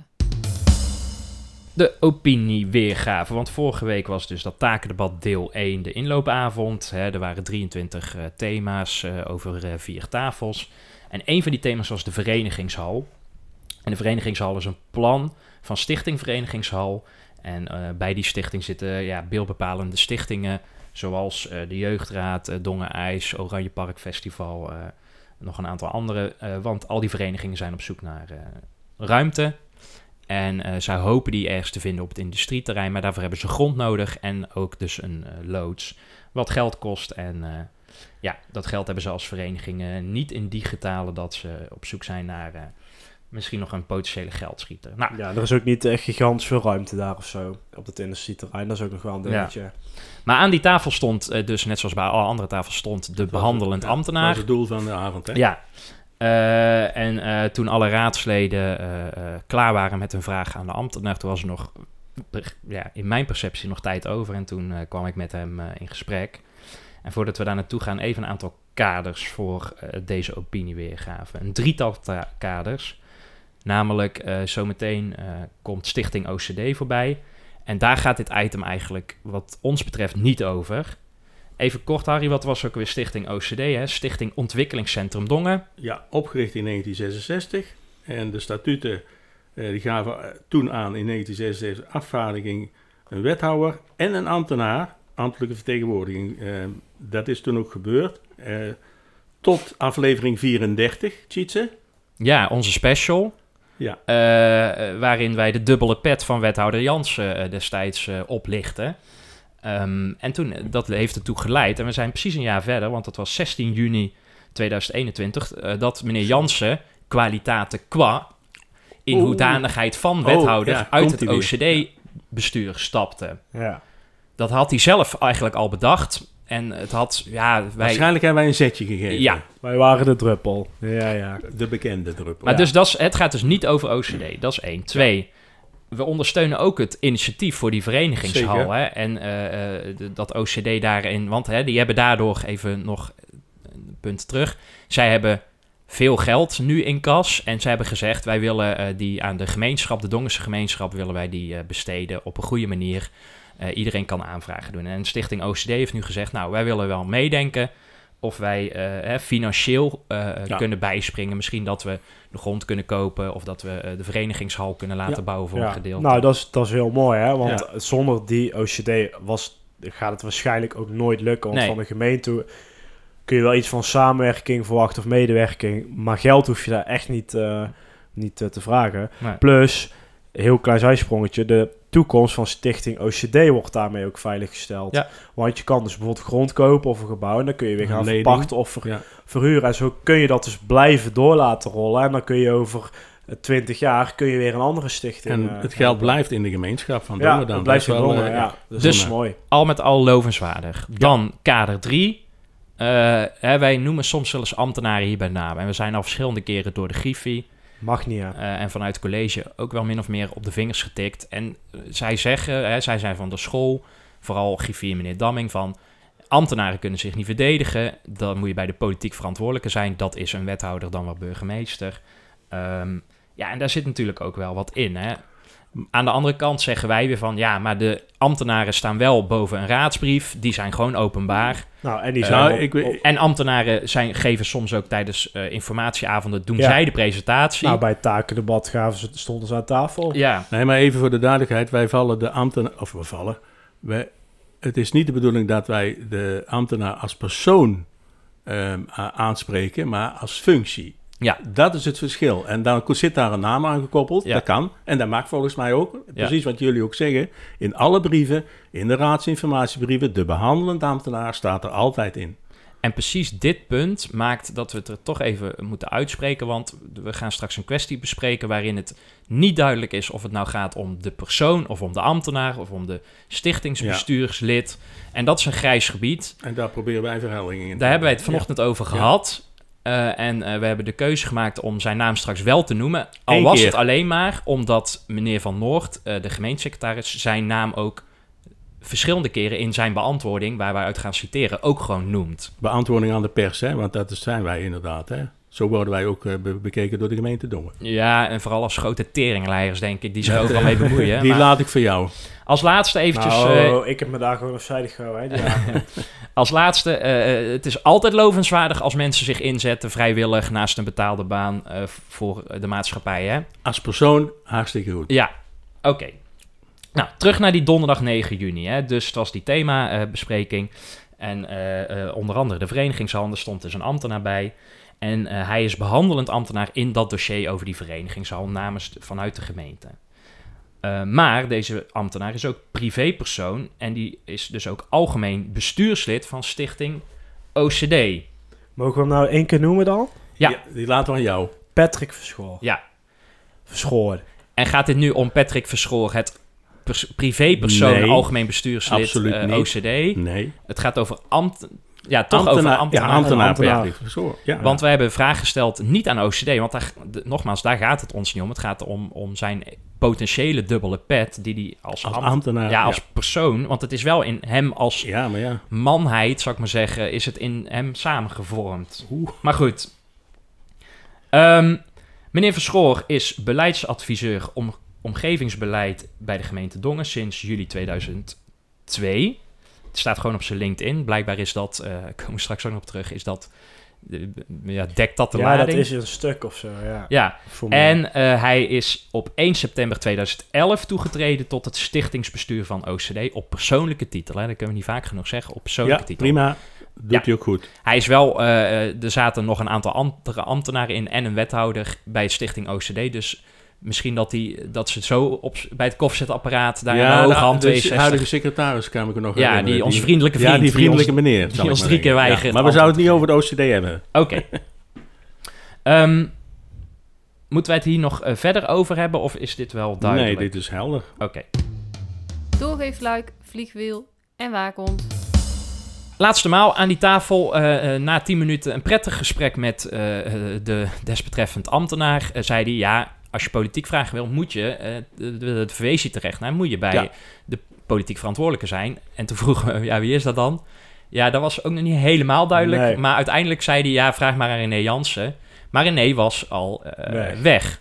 De opinieweergave. Want vorige week was dus dat takendebat deel 1 de inloopavond. Hè, er waren 23 eh, thema's eh, over eh, vier tafels. En een van die thema's was de verenigingshal. En de verenigingshal is een plan van Stichting Verenigingshal. En eh, bij die stichting zitten ja, beeldbepalende stichtingen. Zoals eh, de Jeugdraad, eh, Dongen IJs, Oranje Park Festival. nog een aantal andere. want al die verenigingen zijn op zoek naar ruimte. En zij hopen die ergens te vinden op het industrieterrein. Maar daarvoor hebben ze grond nodig. En ook dus een loods. Wat geld kost. En ja, dat geld hebben ze als verenigingen niet in die getalen dat ze op zoek zijn naar misschien nog een potentiële geldschieter. Nou, ja, er is ook niet echt gigantisch veel ruimte daar of zo. Op het industrieterrein, dat is ook nog wel een Ja. dingetje. maar aan die tafel stond eh, dus, net zoals bij alle andere tafels, stond de behandelend Ja, Dat ambtenaar. is het doel van de avond, hè? Ja. Eh, en eh, toen alle raadsleden eh, eh, klaar waren met hun vraag aan de ambtenaar, toen was er nog, ja, in mijn perceptie nog tijd over. En toen kwam ik met hem in gesprek. En voordat we daar naartoe gaan, even een aantal kaders voor deze opinieweergave. Een drietal ta- kaders. Namelijk, eh, zometeen eh, komt Stichting OCD voorbij. En daar gaat dit item eigenlijk, wat ons betreft, niet over. Even kort, Harry, wat was ook weer Stichting OCD? Hè? Stichting Ontwikkelingscentrum Dongen. Ja, opgericht in 1966. En de statuten eh, die gaven toen aan in 1966 afvaardiging een wethouder en een ambtenaar, ambtelijke vertegenwoordiging. Eh, dat is toen ook gebeurd. Tot aflevering 34, Tjitse. Ja, onze special. Ja. Eh, waarin wij de dubbele pet van wethouder Jansen eh, destijds eh, oplichten. Ehm, en toen, dat heeft ertoe geleid. En we zijn precies een jaar verder, want dat was 16 juni 2021, eh, dat meneer Jansen kwaliteiten qua in Oeh. hoedanigheid van Oh, wethouder ja, uit het. OCD-bestuur stapte. Ja. Dat had hij zelf eigenlijk al bedacht. En het had, ja, wij... Waarschijnlijk hebben wij een zetje gegeven. Ja, Wij waren de druppel. Ja, ja. De bekende druppel. Maar Ja. dus dat is, het gaat dus niet over OCD. Dat is één. Twee, we ondersteunen ook het initiatief voor die verenigingshal. Zeker. Hè? En eh, eh, de- dat OCD daarin... Want hè, die hebben daardoor even nog een punt terug. Zij hebben veel geld nu in kas. En zij hebben gezegd, wij willen eh, die aan de gemeenschap, de Dongense gemeenschap, willen wij die eh, besteden op een goede manier. Eh, iedereen kan aanvragen doen. En Stichting OCD heeft nu gezegd, nou, wij willen wel meedenken of wij eh, hè, financieel eh, Ja. kunnen bijspringen. Misschien dat we de grond kunnen kopen of dat we de verenigingshal kunnen laten Ja. bouwen voor een gedeelte. Nou, dat is, dat is heel mooi, hè? Want zonder die OCD was, gaat het waarschijnlijk ook nooit lukken. Want Nee. van de gemeente kun je wel iets van samenwerking verwachten of medewerking. Maar geld hoef je daar echt niet, niet te vragen. Nee. Plus, heel klein zijsprongetje, de toekomst van Stichting OCD wordt daarmee ook veiliggesteld. Ja. Want je kan dus bijvoorbeeld grond kopen of een gebouw en dan kun je weer gaan verpachten of ver- Ja. verhuren. En zo kun je dat dus blijven door laten rollen. En dan kun je over eh, 20 jaar kun je weer een andere stichting. En eh, het geld hebben. blijft in de gemeenschap van Ja, Dongen dan. het blijft Dat is in wel, Dongen, eh, ja. Dat is Dus- dus mooi. al met al lovenswaardig. Dan kader 3. hè, wij noemen soms wel eens ambtenaren hier bij naam. En we zijn al verschillende keren door de Griffie Mag niet, eh, en vanuit college ook wel min of meer op de vingers getikt. En eh, zij zeggen, hè, zij zijn van de school, vooral Griffie en meneer Damming, van ambtenaren kunnen zich niet verdedigen. Dan moet je bij de politiek verantwoordelijke zijn. Dat is een wethouder dan wel burgemeester. Ehm, ja, en daar zit natuurlijk ook wel wat in. Hè. Aan de andere kant zeggen wij weer van, ja, maar de ambtenaren staan wel boven een raadsbrief. Die zijn gewoon openbaar. Nou, en die Eh, zijn nou, op- ik weet- op- En ambtenaren zijn, geven soms ook tijdens eh, informatieavonden, doen Ja. zij de presentatie. nou, bij het takendebat gaven ze, stonden ze aan tafel. ja, Nee, maar even voor de duidelijkheid. Wij vallen de ambtenaar... Of we vallen. Wij, het is niet de bedoeling dat wij de ambtenaar als persoon ehm, aanspreken, maar als functie. Ja. Dat is het verschil. En dan zit daar een naam aan gekoppeld. Ja. Dat kan. En dat mag volgens mij ook. Precies wat jullie ook zeggen. In alle brieven, in de raadsinformatiebrieven, de behandelend ambtenaar staat er altijd in. En precies dit punt maakt dat we het er toch even moeten uitspreken. Want we gaan straks een kwestie bespreken waarin het niet duidelijk is of het nou gaat om de persoon of om de ambtenaar of om de stichtingsbestuurslid. En dat is een grijs gebied. En daar proberen wij verheldering in te Daar hebben wij het vanochtend over gehad. Eh, en eh, we hebben de keuze gemaakt om zijn naam straks wel te noemen. Al Eén was keer. het alleen maar omdat meneer Van Noord, eh, de gemeentesecretaris, zijn naam ook verschillende keren in zijn beantwoording, waar wij uit gaan citeren, ook gewoon noemt. Beantwoording aan de pers, hè? want dat zijn wij inderdaad. Hè? Zo worden wij ook be- bekeken door de gemeente Dongen. Ja, en vooral als grote teringleiers, denk ik, die zich ook wel mee bemoeien. Die Maar laat ik voor jou. Als laatste eventjes... nou, eh, ik heb me daar gewoon afzijdig gehouden. als laatste, eh, het is altijd lovenswaardig als mensen zich inzetten, vrijwillig, naast een betaalde baan eh, voor de maatschappij, hè? Als persoon hartstikke goed. Ja, oké. Nou, terug naar die donderdag 9 juni. Hè. Dus het was die themabespreking. en eh, eh, onder andere de verenigingshanden stond dus een ambtenaar bij. En eh, hij is behandelend ambtenaar in dat dossier over die verenigingshal namens vanuit de gemeente. Eh, maar deze ambtenaar is ook privépersoon en die is dus ook algemeen bestuurslid van stichting OCD. Mogen we hem nou één keer noemen dan? Ja. die laten we aan jou. Patrick Verschoor. Ja. Verschoor. En gaat dit nu om Patrick Verschoor, het pers- privépersoon, Nee, algemeen bestuurslid absoluut eh, niet. OCD? Nee. Het gaat over ambt... Ja, toch over Ambtenaar- ambtenaar. Ja, ambtenaar. Ja. Want wij hebben een vraag gesteld, niet aan OCD, want daar, nogmaals, daar gaat het ons niet om. Het gaat om, om zijn potentiële dubbele pet die hij als, Als ambt- ambtenaar. ja, als persoon, want het is wel in hem als ja, maar ja. manheid, zou ik maar zeggen, is het in hem samengevormd. Oeh. Maar goed. Ehm, meneer Verschoor is beleidsadviseur om, omgevingsbeleid bij de gemeente Dongen sinds juli 2002. Het staat gewoon op zijn LinkedIn. Blijkbaar is dat, eh komen we straks ook nog op terug, is dat, eh, ja, dekt dat de Ja, lading? dat is een stuk of zo, ja. Ja, en eh, hij is op 1 september 2011 toegetreden tot het stichtingsbestuur van OCD op persoonlijke titel. Hè? Dat kunnen we niet vaak genoeg zeggen, op persoonlijke Ja, titel. prima. Doet Ja. hij ook goed. Hij is wel, eh, er zaten nog een aantal andere ambtenaren in en een wethouder bij Stichting OCD. Dus misschien dat, die, dat ze het zo op, bij het koffiezetapparaat daar hoge hand de, de 62... huidige secretaris kan ik me nog Ja, herinneren. die, onze vriendelijke vriend. Ja, die vriendelijke ons- meneer. die ons maar drie keer weigert maar we zouden het niet over de OCD hebben. Oké. Ehm, moeten wij het hier nog eh, verder over hebben of is dit wel duidelijk? Nee, dit is helder. Oké. Doorgeefluik, vliegwiel en waakhond. Laatste maal aan die tafel, eh, eh, na 10 minuten een prettig gesprek met de desbetreffend ambtenaar. zei hij, ja, als je politiek vragen wil, moet je eh, de, de, de verwees terecht. Nou, moet je bij Ja. de politiek verantwoordelijke zijn. En toen vroegen we, ja, wie is dat dan? Ja, dat was ook nog niet helemaal duidelijk. Nee. Maar uiteindelijk zei hij, ja, vraag maar aan René Jansen. Maar René was al eh, Weg. weg.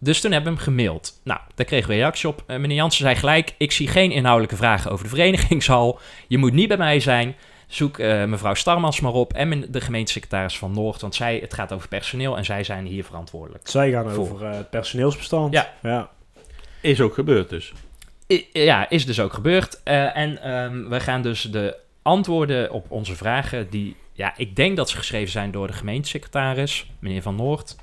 Dus toen hebben we hem gemaild. Nou, daar kregen we reactie op. Eh, meneer Jansen zei gelijk, ik zie geen inhoudelijke vragen over de verenigingshal. Je moet niet bij mij zijn. Zoek eh, mevrouw Starmans maar op en de gemeentesecretaris van Noord. Want zij, het gaat over personeel en zij zijn hier verantwoordelijk. Zij gaan Voor. over eh, het personeelsbestand. Ja. ja. Is ook gebeurd dus. I- ja, is dus ook gebeurd. Eh, en ehm, we gaan dus de antwoorden op onze vragen, die ja, ik denk dat ze geschreven zijn door de gemeentesecretaris, meneer Van Noord,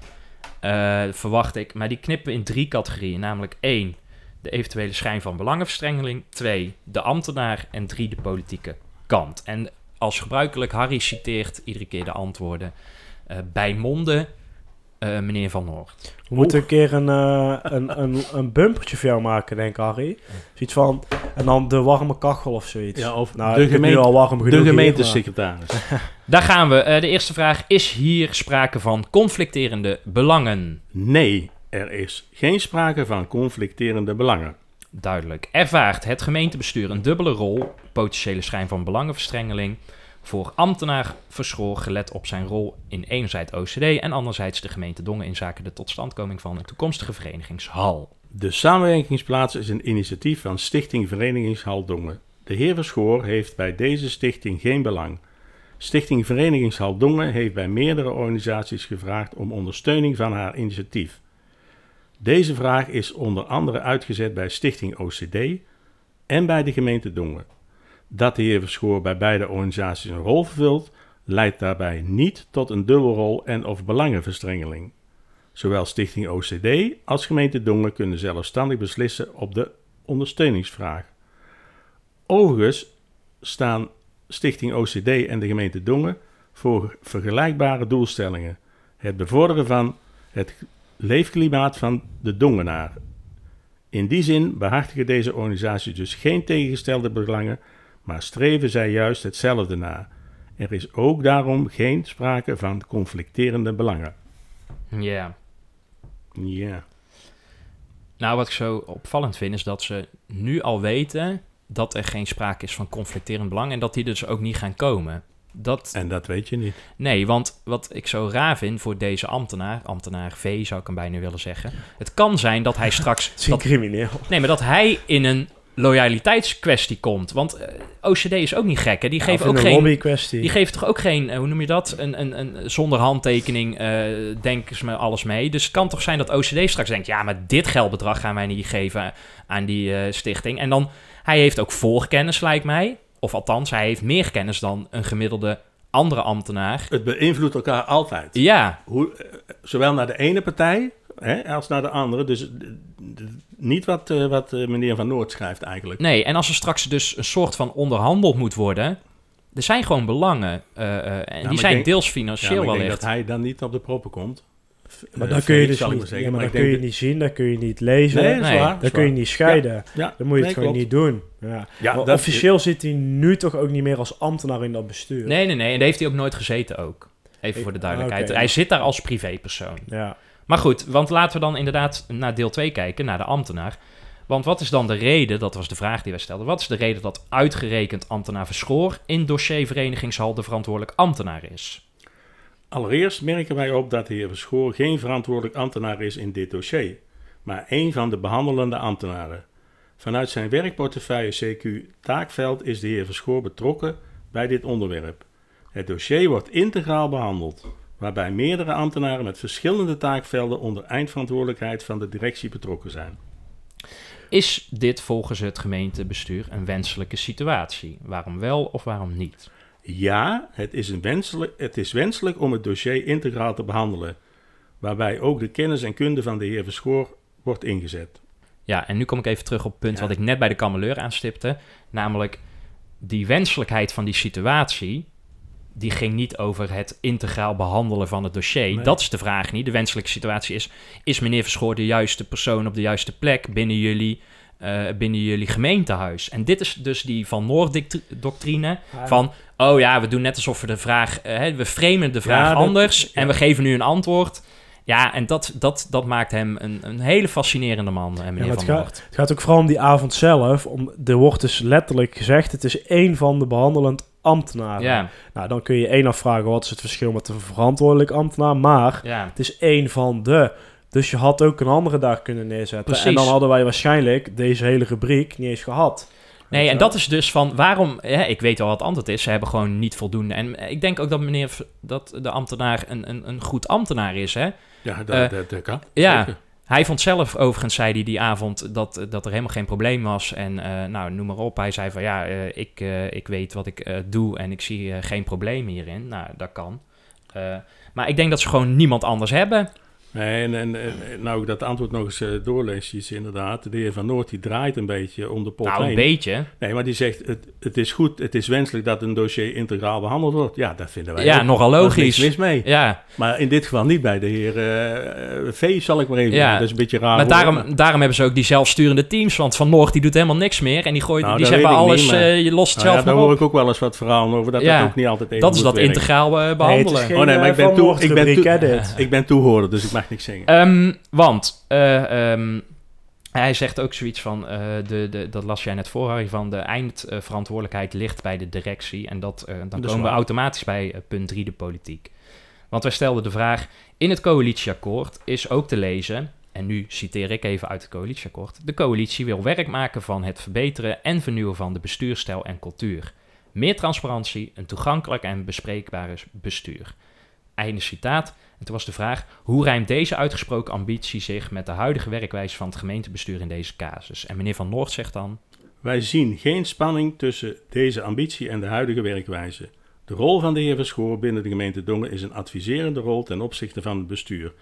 eh, verwacht ik. Maar die knippen we in drie categorieën, namelijk één, de eventuele schijn van belangenverstrengeling, twee, de ambtenaar en drie, de politieke kant. En als gebruikelijk, Harry citeert iedere keer de antwoorden eh, bij monden, eh, meneer Van Noord. We moeten een keer een, eh, een, een, een bumpertje voor jou maken, denk ik, Harry. Zoiets van, en dan de warme kachel of zoiets. Ja, of nou, de, gemeente, al warm genoeg de hier, gemeentesecretaris. Daar gaan we. Eh, de eerste vraag, is hier sprake van conflicterende belangen? Nee, er is geen sprake van conflicterende belangen. Duidelijk. Ervaart het gemeentebestuur een dubbele rol, potentiële schijn van belangenverstrengeling, voor ambtenaar Verschoor gelet op zijn rol in enerzijds OCD en anderzijds de gemeente Dongen in zaken de totstandkoming van een toekomstige verenigingshal. De samenwerkingsplaats is een initiatief van Stichting Verenigingshal Dongen. De heer Verschoor heeft bij deze stichting geen belang. Stichting Verenigingshal Dongen heeft bij meerdere organisaties gevraagd om ondersteuning van haar initiatief. Deze vraag is onder andere uitgezet bij Stichting OCD en bij de gemeente Dongen. Dat de heer Verschoor bij beide organisaties een rol vervult, leidt daarbij niet tot een dubbelrol en of belangenverstrengeling. Zowel Stichting OCD als gemeente Dongen kunnen zelfstandig beslissen op de ondersteuningsvraag. Overigens staan Stichting OCD en de gemeente Dongen voor vergelijkbare doelstellingen. Het bevorderen van het leefklimaat van de Dongenaar. In die zin behartigen deze organisaties dus geen tegengestelde belangen, maar streven zij juist hetzelfde na. Er is ook daarom geen sprake van conflicterende belangen. Ja. Ja. Nou, wat ik zo opvallend vind is dat ze nu al weten dat er geen sprake is van conflicterend belang en dat die dus ook niet gaan komen. Dat, En dat weet je niet. Nee, want wat ik zo raar vind voor deze ambtenaar, ambtenaar V zou ik hem bijna willen zeggen. Het kan zijn dat hij straks. Het is een dat, crimineel. nee, maar dat hij in een loyaliteitskwestie komt. Want eh, OCD is ook niet gek, hè? Die geven ook een geen. lobby kwestie. Die geven toch ook geen, eh, hoe noem je dat? Een, een, een, zonder handtekening eh, denken ze me alles mee. Dus het kan toch zijn dat OCD straks denkt... ja, maar dit geldbedrag gaan wij niet geven aan die eh, stichting. En dan, hij heeft ook voorkennis, lijkt mij. Of althans, hij heeft meer kennis dan een gemiddelde andere ambtenaar. Het beïnvloedt elkaar altijd. Ja, Hoe, zowel naar de ene partij hè, als naar de andere. Dus eh, niet wat, eh, wat eh, meneer Van Noord schrijft eigenlijk. nee. En als er straks dus een soort van onderhandeld moet worden... er zijn gewoon belangen. eh, eh, en die zijn denk- deels Ja, financieel maar ik denk wellicht. dat hij dan niet op de proppen komt. maar dat kun je dus niet, maar zeggen. ja, maar Maar dat kun je niet zien, dat kun je niet lezen. Nee, dat Nee. waar. dat is kun je niet scheiden. Ja, Dan moet je nee, het gewoon klopt. niet doen. Ja. Ja, Maar officieel zit hij nu toch ook niet meer als ambtenaar in dat bestuur. Nee, nee, nee. En daar heeft hij ook nooit gezeten ook. Even voor de duidelijkheid. Oké. Hij zit daar als privépersoon. Ja. Maar goed, want laten we dan inderdaad naar deel 2 kijken, naar de ambtenaar. Want wat is dan de reden, dat was de vraag die wij stelden, wat is de reden dat uitgerekend ambtenaar Verschoor in dossier Verenigingshal de verantwoordelijk ambtenaar is? Allereerst merken wij op dat de heer Verschoor geen verantwoordelijk ambtenaar is in dit dossier, maar een van de behandelende ambtenaren. Vanuit zijn werkportefeuille CQ taakveld is de heer Verschoor betrokken bij dit onderwerp. Het dossier wordt integraal behandeld, waarbij meerdere ambtenaren met verschillende taakvelden onder eindverantwoordelijkheid van de directie betrokken zijn. Is dit volgens het gemeentebestuur een wenselijke situatie? Waarom wel of waarom niet? Ja, het is, een wenselijk, het is wenselijk om het dossier integraal te behandelen, waarbij ook de kennis en kunde van de heer Verschoor wordt ingezet. Ja, en nu kom ik even terug op het punt Ja. wat ik net bij de kameleur aanstipte. Namelijk die wenselijkheid van die situatie. Die ging niet over het integraal behandelen van het dossier. Nee. Dat is de vraag niet. De wenselijke situatie is: is meneer Verschoor de juiste persoon op de juiste plek binnen jullie, eh, binnen jullie gemeentehuis? En dit is dus die Van Noord-doctrine. Van, oh ja, we doen net alsof we de vraag, hè, we framen de vraag Ja, dat- anders en we geven nu een antwoord. Ja, en dat, dat, dat maakt hem een, een hele fascinerende man, eh, meneer maar Van het Noord. Het gaat ook vooral om die avond zelf. Om, er wordt dus letterlijk gezegd, het is één van de behandelend ambtenaren. Ja, Nou, dan kun je één afvragen, wat is het verschil met een verantwoordelijk ambtenaar? Maar ja. het is één van de. Dus je had ook een andere daar kunnen neerzetten. Precies. En dan hadden wij waarschijnlijk deze hele rubriek niet eens gehad. Nee, en dat is dus van waarom, hè, ik weet al wat het antwoord is, ze hebben gewoon niet voldoende. En eh, ik denk ook dat meneer, dat de ambtenaar een, een, een goed ambtenaar is, hè. Ja, dat, Eh, dat, dat kan. ja. Zeker. Hij vond zelf overigens, zei hij die avond, dat, dat er helemaal geen probleem was. En eh, nou, noem maar op. Hij zei van ja, eh, ik, eh, ik weet wat ik eh, doe en ik zie eh, geen probleem hierin. Nou, dat kan. Eh, maar ik denk dat ze gewoon niemand anders hebben. Nee, en, en, en nou ik dat antwoord nog eens eh, doorlees, is inderdaad, de heer Van Noord die draait een beetje om de pot nou, een heen. beetje. Nee, maar die zegt, het, het is goed, het is wenselijk dat een dossier integraal behandeld wordt. Ja, dat vinden wij Ja, ook. nogal Daar is logisch. mee. Ja, Maar in dit geval niet bij de heer eh, eh, V, zal ik maar even Ja. Dat is een beetje raar. maar daarom, daarom hebben ze ook die zelfsturende teams. Want Van Noord die doet helemaal niks meer. En die, gooit, Nou, die weet ik alles, niet, maar- eh, je lost het Nou ja, zelf daar maar hoor ik ook wel eens wat verhalen over, dat Ja, dat ook niet altijd even Dat is dat integraal eh, Nee, behandelen. het is geen Oh nee, maar ik ben toe- ik ben toe-. Ik ben toehoorder, dus ik mag niks zeggen. Ehm, want eh, ehm, hij zegt ook zoiets van, eh, de, de, dat las jij net voor, Harry, van de eindverantwoordelijkheid ligt bij de directie. En dat, eh, dan Dat komen we automatisch bij punt 3, de politiek. Want wij stelden de vraag, in het coalitieakkoord is ook te lezen, en nu citeer ik even uit het coalitieakkoord, de coalitie wil werk maken van het verbeteren en vernieuwen van de bestuurstijl en cultuur. Meer transparantie, een toegankelijk en bespreekbare bestuur. Einde citaat. En toen was de vraag, hoe rijmt deze uitgesproken ambitie zich met de huidige werkwijze van het gemeentebestuur in deze casus? En meneer Van Noord zegt dan, Wij zien geen spanning tussen deze ambitie en de huidige werkwijze. De rol van de heer Verschoor binnen de gemeente Dongen is een adviserende rol ten opzichte van het bestuur.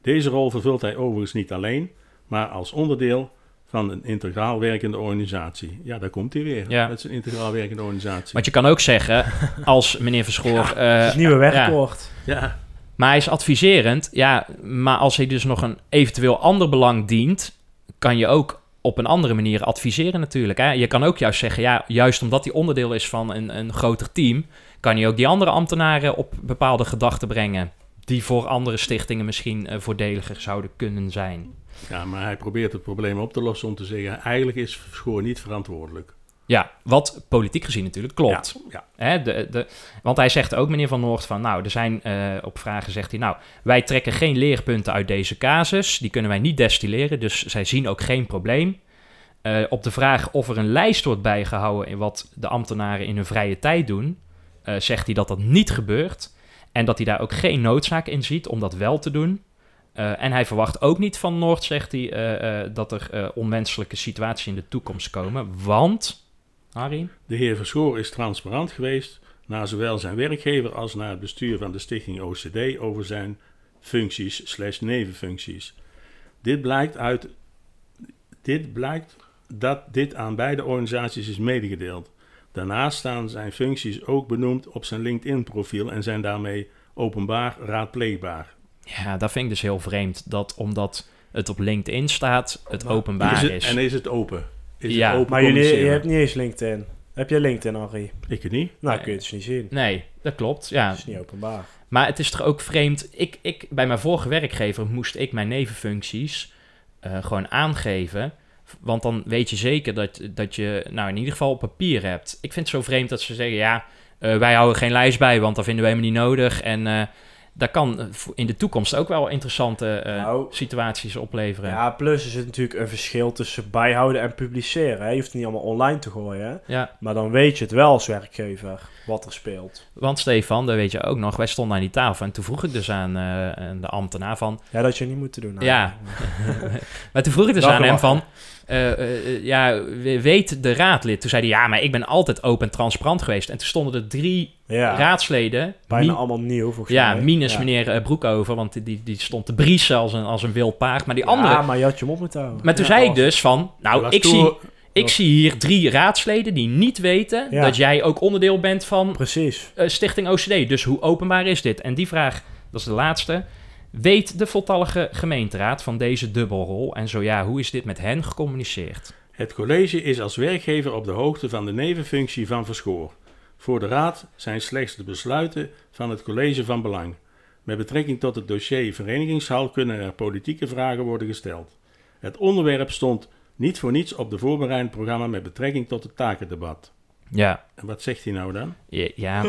Deze rol vervult hij overigens niet alleen, maar als onderdeel van een integraal werkende organisatie. Ja, daar komt hij weer. Ja. Dat is een integraal werkende organisatie. want je kan ook zeggen, als meneer Verschoor... eh, Het nieuwe werkwoord. ja, maar hij is adviserend, ja, maar als hij dus nog een eventueel ander belang dient, kan je ook op een andere manier adviseren natuurlijk. Hè? Je kan ook juist zeggen, ja, juist omdat hij onderdeel is van een, een groter team, kan hij ook die andere ambtenaren op bepaalde gedachten brengen, die voor andere stichtingen misschien eh, voordeliger zouden kunnen zijn. Ja, maar hij probeert het probleem op te lossen om te zeggen, eigenlijk is Verschoor niet verantwoordelijk. Ja, wat politiek gezien natuurlijk klopt. Ja, Hè, de, de, want hij zegt ook, meneer Van Noord, van nou, er zijn eh, op vragen zegt hij, nou, wij trekken geen leerpunten uit deze casus, die kunnen wij niet destilleren, dus zij zien ook geen probleem. Eh, op de vraag of er een lijst wordt bijgehouden in wat de ambtenaren in hun vrije tijd doen, eh, zegt hij dat dat niet gebeurt en dat hij daar ook geen noodzaak in ziet om dat wel te doen. Eh, en hij verwacht ook niet van Noord, zegt hij, eh, eh, dat er onwenselijke situaties in de toekomst komen, want, Harry? De heer Verschoor is transparant geweest naar zowel zijn werkgever als naar het bestuur van de stichting OCD over zijn functies slash nevenfuncties. Dit blijkt uit dit blijkt dat dit aan beide organisaties is medegedeeld. Daarnaast staan zijn functies ook benoemd op zijn LinkedIn-profiel en zijn daarmee openbaar raadpleegbaar. Ja, dat vind ik dus heel vreemd. Dat omdat het op LinkedIn staat, het openbaar Is is. het- En is het open? Is Ja, het open Maar jullie, je hebt niet eens LinkedIn. Heb jij LinkedIn, Henri? Ik het niet. Nou, Nee. kun je het dus niet zien. Nee, dat klopt. Ja, Dat is niet openbaar. Maar het is toch ook vreemd. Ik, ik, bij mijn vorige werkgever moest ik mijn nevenfuncties eh, gewoon aangeven. Want dan weet je zeker dat, dat je, nou in ieder geval op papier hebt. Ik vind het zo vreemd dat ze zeggen: ja, eh, wij houden geen lijst bij, want dat vinden we helemaal niet nodig. En eh dat kan eh, in de toekomst ook wel interessante eh, Nou, situaties opleveren. Ja, plus is het natuurlijk een verschil tussen bijhouden en publiceren. Hè? Je hoeft het niet allemaal online te gooien. Ja, Maar dan weet je het wel als werkgever wat er speelt. want Stefan, dat weet je ook nog, wij stonden aan die tafel en toen vroeg ik dus aan, eh, de ambtenaar van, Ja, dat je niet moet doen. Ja. Maar toen vroeg ik dus aan hem van... eh, eh, eh, ja, we- weet de raadlid? Toen zei hij, ja, maar ik ben altijd open en transparant geweest. En toen stonden er drie ja. raadsleden... Bijna allemaal nieuw, volgens ja, mij. minus Ja. meneer eh, Broekhoven, want die, die stond te briesen als een, als een wild paard. Maar die Ja, andere... maar je had je mond moeten houden. Maar toen Ja, zei ik dus van... Nou, ik zie, ik zie hier drie raadsleden die niet weten... Ja. dat jij ook onderdeel bent van Precies. Stichting OCD. Dus hoe openbaar is dit? En die vraag, dat is de laatste. Weet de voltallige gemeenteraad van deze dubbelrol? En zo ja, hoe is dit met hen gecommuniceerd? Het college is als werkgever op de hoogte van de nevenfunctie van Verschoor. Voor de raad zijn slechts de besluiten van het college van belang. Met betrekking tot het dossier verenigingshal kunnen er politieke vragen worden gesteld. Het onderwerp stond niet voor niets op de voorbereidend programma met betrekking tot het takendebat. Ja, En wat zegt hij nou dan? ja, ja.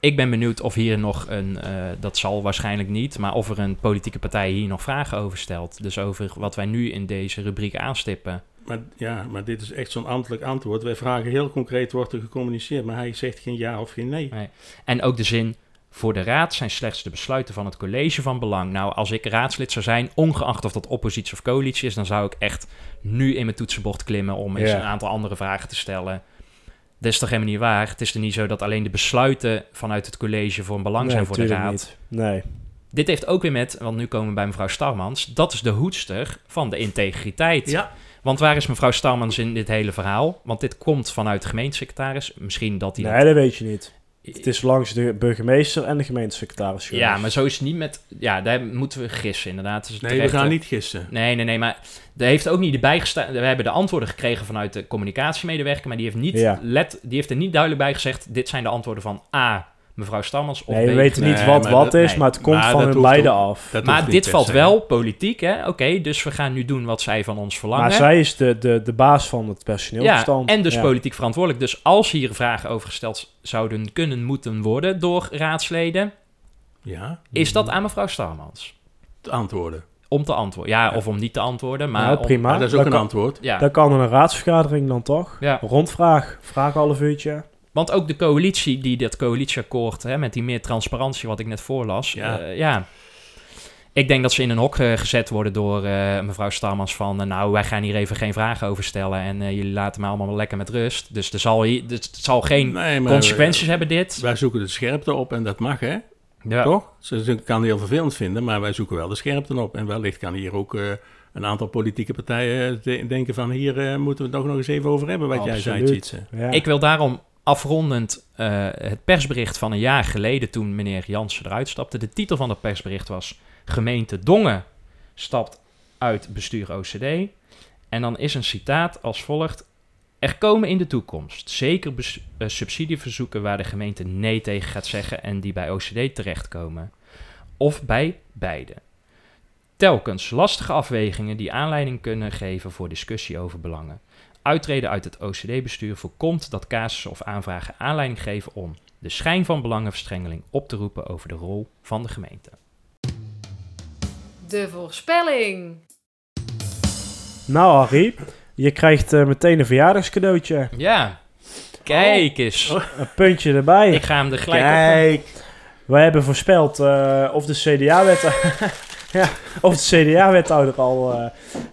ik ben benieuwd of hier nog een, eh, dat zal waarschijnlijk niet, maar of er een politieke partij hier nog vragen over stelt. Dus over wat wij nu in deze rubriek aanstippen. Maar, ja, maar dit is echt zo'n ambtelijk antwoord. Wij vragen heel concreet, wordt er gecommuniceerd, maar hij zegt geen ja of geen nee. En ook de zin, voor de raad zijn slechts de besluiten van het college van belang. Nou, als ik raadslid zou zijn, ongeacht of dat oppositie of coalitie is, dan zou ik echt nu in mijn toetsenbord klimmen om eens Ja. een aantal andere vragen te stellen. Dat is toch helemaal niet waar? Het is er niet zo dat alleen de besluiten vanuit het college voor een belang Nee, zijn voor de raad. niet. Nee. Dit heeft ook weer met, want nu komen we bij mevrouw Starmans, dat is de hoedster van de integriteit. Ja, Want waar is mevrouw Starmans in dit hele verhaal? Want dit komt vanuit de gemeentesecretaris. Misschien dat hij Nee, dat weet je niet. Het is langs de burgemeester en de gemeentesecretaris geweest. Ja, maar zo is het niet met... Ja, daar moeten we gissen, inderdaad. Dus nee, we gaan niet gissen. Nee, nee, nee, maar er heeft ook niet erbij gestaan... We hebben de antwoorden gekregen vanuit de communicatiemedewerker... maar die heeft, niet Ja. let, die heeft er niet duidelijk bij gezegd... dit zijn de antwoorden van A, mevrouw Stammers, of Nee, we weten niet Nee, wat wat dat- is, nee. maar het komt Maar van dat hun ook- af. Dat maar dit valt wel politiek, hè? Oké, dus we gaan nu doen wat zij van ons verlangen. Maar zij is de, de, de baas van het ja, personeelbestand. en dus Ja. politiek verantwoordelijk. Dus als hier vragen over gesteld zouden kunnen, moeten worden door raadsleden... Ja, is dat aan mevrouw Starmans? te antwoorden. Om te antwoorden. Ja, Ja. of om niet te antwoorden, maar... nou, om- prima. Maar dat is ook een kan, antwoord. ja. dan kan er een raadsvergadering dan toch? ja. Rondvraag. Vraag half uurtje. Want ook de coalitie, die dat coalitieakkoord, hè, met die meer transparantie wat ik net voorlas, Ja. ja. ja. Ik denk dat ze in een hok eh, gezet worden door eh, mevrouw Starmans van, eh, nou, wij gaan hier even geen vragen over stellen en eh, jullie laten me allemaal wel lekker met rust. Dus er zal, hier, dus het zal geen Nee, maar consequenties hebben dit. Wij zoeken de scherpte op en dat mag, hè? Ja. Toch? Ze kan heel vervelend vinden, maar wij zoeken wel de scherpte op. En wellicht kan hier ook eh, een aantal politieke partijen de- denken van... hier eh, moeten we het toch nog eens even over hebben, wat jij zei. Tjitse. Ja. Ik wil daarom afrondend eh, het persbericht van een jaar geleden toen meneer Jansen eruit stapte. De titel van het persbericht was Gemeente Dongen stapt uit bestuur OCD. En dan is een citaat als volgt. Er komen in de toekomst zeker eh, subsidieverzoeken waar de gemeente nee tegen gaat zeggen en die bij OCD terechtkomen. Of bij beide. Telkens lastige afwegingen die aanleiding kunnen geven voor discussie over belangen. Uittreden uit het OCD-bestuur voorkomt dat casussen of aanvragen aanleiding geven om de schijn van belangenverstrengeling op te roepen over de rol van de gemeente. De voorspelling. Nou, Harry, je krijgt eh, meteen een verjaardagscadeautje. Ja, kijk eens. Een puntje erbij. Ik ga hem er gelijk op. Kijk, Wij hebben voorspeld eh, of de CDA-wethouder ja, of de CDA-wethouder al eh,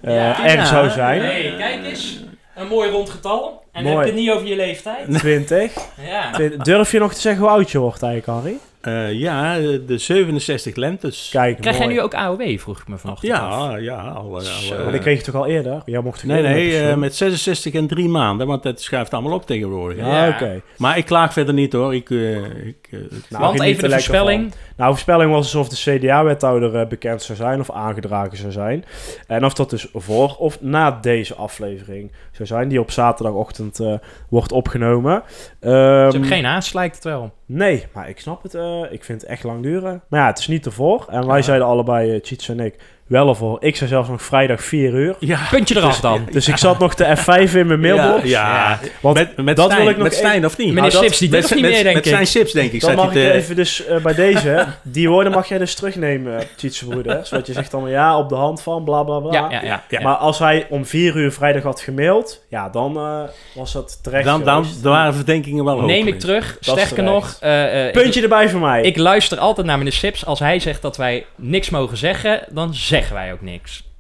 eh, Ja. er zou zijn. Hey, kijk eens. Een mooi rond getal. En Mooi. heb je het niet over je leeftijd? 20. Ja. Durf je nog te zeggen hoe oud je wordt eigenlijk, Harry? Eh, ja, de 67 lentes. Kijk, Krijg jij nu ook AOW, vroeg ik me vanochtend af. Ja, ja. Al, al, Zo. eh, Maar die kreeg je toch al eerder? Jij mocht nee, nee, met eh, pensioen? met 66 en drie maanden, want dat schuift allemaal op tegenwoordig. hè. Ja. Ah, oké. Maar ik klaag verder niet hoor. Ik, eh, ik, eh, Nou, Want even de voorspelling. Nou, voorspelling was alsof de CDA-wethouder eh, bekend zou zijn of aangedragen zou zijn. En of dat dus voor of na deze aflevering zou zijn, die op zaterdagochtend eh, wordt opgenomen. Ze Ehm, hebben geen haast, lijkt het wel. Nee, maar ik snap het. eh, ik vind het echt lang duren. Maar ja, het is niet ervoor. En wij zeiden allebei, uh, Cheats en ik, wel ervoor. Ik zei zelfs nog vrijdag 4 uur. ja, Puntje eraf dan. Dus ik zat nog de F5 in mijn mailbox. Ja, Want met, met dat Stijn, wil ik nog met Stijn even- of niet? Meneer Nou, Sips, die met- niet met- meer, denk Met ik. zijn Sips, denk ik. Dan mag ik even dus eh, bij deze, die woorden mag jij dus terugnemen, Cheats broeders. Want je zegt dan, ja, op de hand van, bla bla bla. Ja, ja, ja. Ja. Maar als hij om 4 uur vrijdag had gemaild, ja, dan eh, was dat terecht Dan, dan, dan waren verdenkingen wel hoog. Neem ik terug. Sterker nog, eh, eh, Puntje erbij voor mij. ik, luister altijd naar meneer Sips. Als hij zegt dat wij niks mogen zeggen, dan zeggen wij ook niks.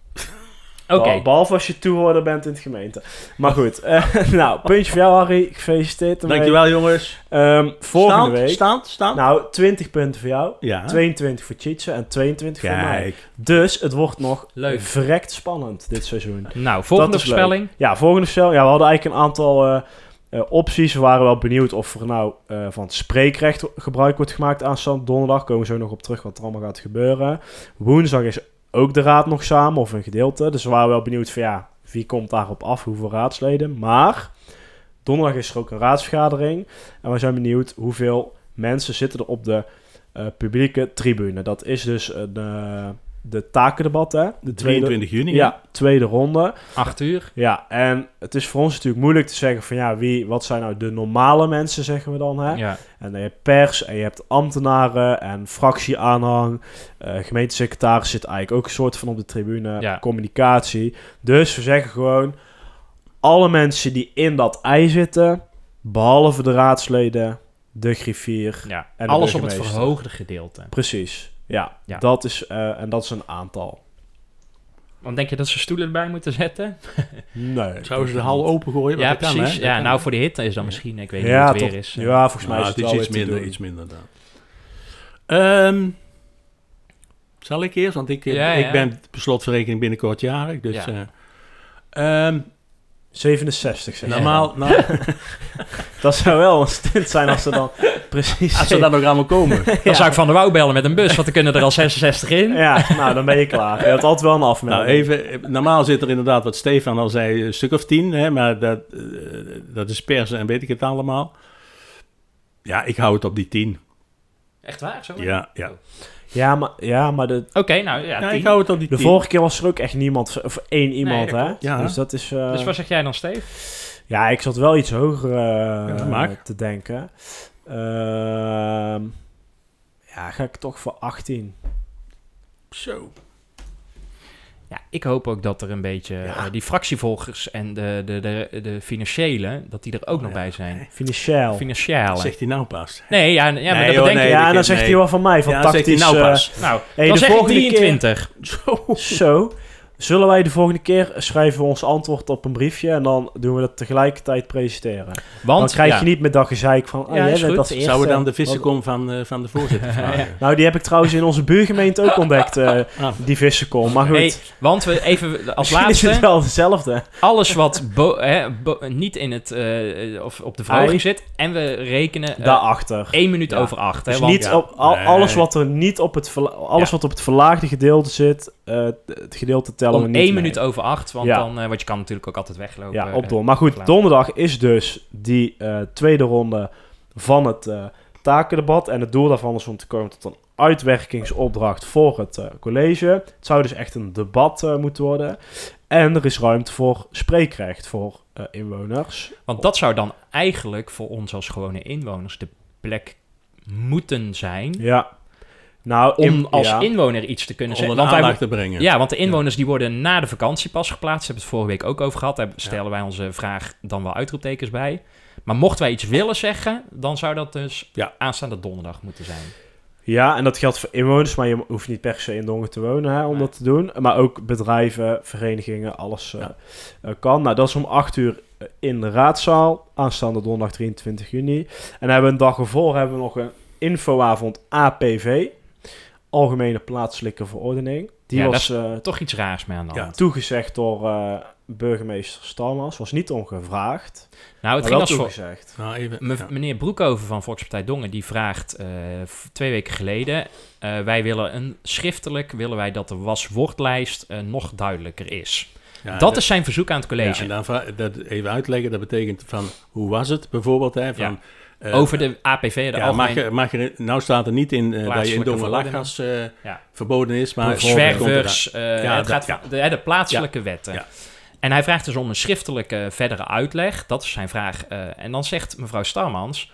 Oké. Beh- Behalve als je toehoorder bent in het gemeente. Maar goed, eh, nou, puntje voor jou Harry. Gefeliciteerd ermee. Dankjewel jongens. Ehm, volgende stand, week. Stand, stand. Nou, 20 punten voor jou. ja. 22 voor Cheatse en 22 voor mij. Dus het wordt nog Leuk. verrekt spannend dit seizoen. Nou, volgende voorspelling. Ja, volgende stel. Ja, we hadden eigenlijk een aantal eh, eh, opties. We waren wel benieuwd of er nou eh, van het spreekrecht gebruik wordt gemaakt aanstaande donderdag. Komen we zo nog op terug wat er allemaal gaat gebeuren. Woensdag is ook de raad nog samen, of een gedeelte. Dus we waren wel benieuwd van ja, wie komt daarop af, hoeveel raadsleden. Maar donderdag is er ook een raadsvergadering. En we zijn benieuwd hoeveel mensen zitten er op de eh, publieke tribune. Dat is dus een, eh, de takendebat, hè? De tweede, 23 juni. ja, tweede ronde. 8 uur. Ja, en het is voor ons natuurlijk moeilijk te zeggen van ja, wie, wat zijn nou de normale mensen, zeggen we dan. Hè? Ja. En dan heb je pers en je hebt ambtenaren en fractieaanhang. Eh gemeentesecretaris zit eigenlijk ook een soort van op de tribune. Ja. Communicatie. Dus we zeggen gewoon, alle mensen die in dat ei zitten, behalve de raadsleden, de griffier. ja. En de Alles op het verhoogde gedeelte. Precies, ja. Ja. Dat is, eh, en dat is een aantal. Want denk je dat ze stoelen erbij moeten zetten? Nee. Zouden ze de hal opengooien? ja, kan, precies. hè? Ja, nou voor de hitte is dan misschien, ik weet niet Ja, hoe het toch, weer is. ja, volgens mij Nou, is het, het is wel iets minder, iets minder dan. Ehm, zal ik eerst? Want ik, eh, Ja, ik ben per slotverrekening binnenkort jarig. Dus, Ja. eh, ehm, 67, zeg normaal, nou, Dat zou wel een stunt zijn als ze dan precies... als ze dan nog allemaal komen. Dan zou ik Van de Wouw bellen met een bus, want er kunnen er al 66 in. Ja, nou, dan ben je klaar. Je hebt altijd wel een afmelding. nou, even, normaal zit er inderdaad, wat Stefan al zei, een stuk of tien. Hè, maar dat, eh, dat is persen en weet ik het allemaal. Ja, ik hou het op die tien. Echt waar? Zo? Ja, ja. Ja, maar, ja, maar de, Oké, nou ja, ik hou het op die de tien. vorige keer was er ook echt niemand, of één iemand, dat hè? Ja. Dus dat is... eh, Dus wat zeg jij dan, Steve? Ja, ik zat wel iets hoger eh, te denken. Ehm, ja, ga ik toch voor 18. Zo. Ja, ik hoop ook dat er een beetje Ja. eh, die fractievolgers en de, de, de, de financiële, dat die er ook nog Ja. bij zijn. Financieel. Financiële. Zegt hij nou pas? Nee, ja, ja maar dat hoor, bedenk nee. ik. ja, en dan zegt nee. hij wel van mij, van Ja, zegt hij tactisch... nou eh, pas. Nou, Hey, de zeg ik volgende keer- 23. Zo. Zo. Zullen wij de volgende keer schrijven we ons antwoord op een briefje en dan doen we dat tegelijkertijd presenteren. Want dan krijg ja, je niet met dat gezeik van, oh, Ja, jij is goed. als eerste. Zouden we dan de Want- vissenkom van, eh, van de voorzitter vragen? Nou, die heb ik trouwens in onze buurgemeente ook ontdekt, eh, Ah. die vissenkom. Maar goed, Hey, want we even als misschien is het laatste, wel hetzelfde. alles wat bo- hè, bo- niet in het, eh, of op de verhoging zit, en we rekenen eh, Daarachter. 1 minuut Ja. over 8. Hè, Dus want niet ja. op, al- alles wat er niet op het, alles Ja. wat op het verlaagde gedeelte zit, eh, het gedeelte tellen we om niet 1 mee. minuut over 8, want Ja. dan, eh, want je kan natuurlijk ook altijd weglopen. Ja, eh, op door. Maar goed, donderdag is dus die eh, tweede ronde van het takendebat. En het doel daarvan is om te komen tot een uitwerkingsopdracht voor het college. Het zou dus echt een debat moeten worden. En er is ruimte voor spreekrecht voor inwoners. Want dat zou dan eigenlijk voor ons als gewone inwoners de plek moeten zijn Ja. Nou, om in- als ja. inwoner iets te kunnen zeggen. Want wij, te brengen. ja, want de inwoners die worden na de vakantie pas geplaatst. Hebben we het vorige week ook over gehad. Daar stellen wij onze vraag dan wel uitroeptekens bij. Maar mochten wij iets willen zeggen, dan zou dat dus Ja. aanstaande donderdag moeten zijn. Ja, en dat geldt voor inwoners, maar je hoeft niet per se in Dongen te wonen hè, om dat te doen. Maar ook bedrijven, verenigingen, alles eh, Ja. eh, kan. Nou, dat is om 8 uur eh, in de raadzaal, aanstaande donderdag 23 juni. En dan hebben we een dag ervoor hebben we nog een infoavond APV, Algemene Plaatselijke Verordening. Die Ja, was eh, Toch iets raars mee aan de Ja. hand. toegezegd door eh, burgemeester Stalmas. Was niet ongevraagd, Nou, het maar ging wel als voor... toegezegd. Nou, even, Me- ja. Meneer Broekhoven van Volkspartij Dongen, die vraagt eh, twee weken geleden... eh, wij willen een schriftelijk, willen wij dat de waswoordlijst eh, nog duidelijker is. Ja, dat is zijn verzoek aan het Ja, college. en dan dat even uitleggen, dat betekent van hoe was het bijvoorbeeld? Hè, van, eh, Over de APV, de ja, mag, algemeen... mag er, nou staat er niet in eh, dat je in eh, Ja. verboden is, maar zwervers, eh, Ja, het gaat de, de plaatselijke wetten. En hij vraagt dus om een schriftelijke verdere uitleg. Dat is zijn vraag. eh, en dan zegt mevrouw Starmans...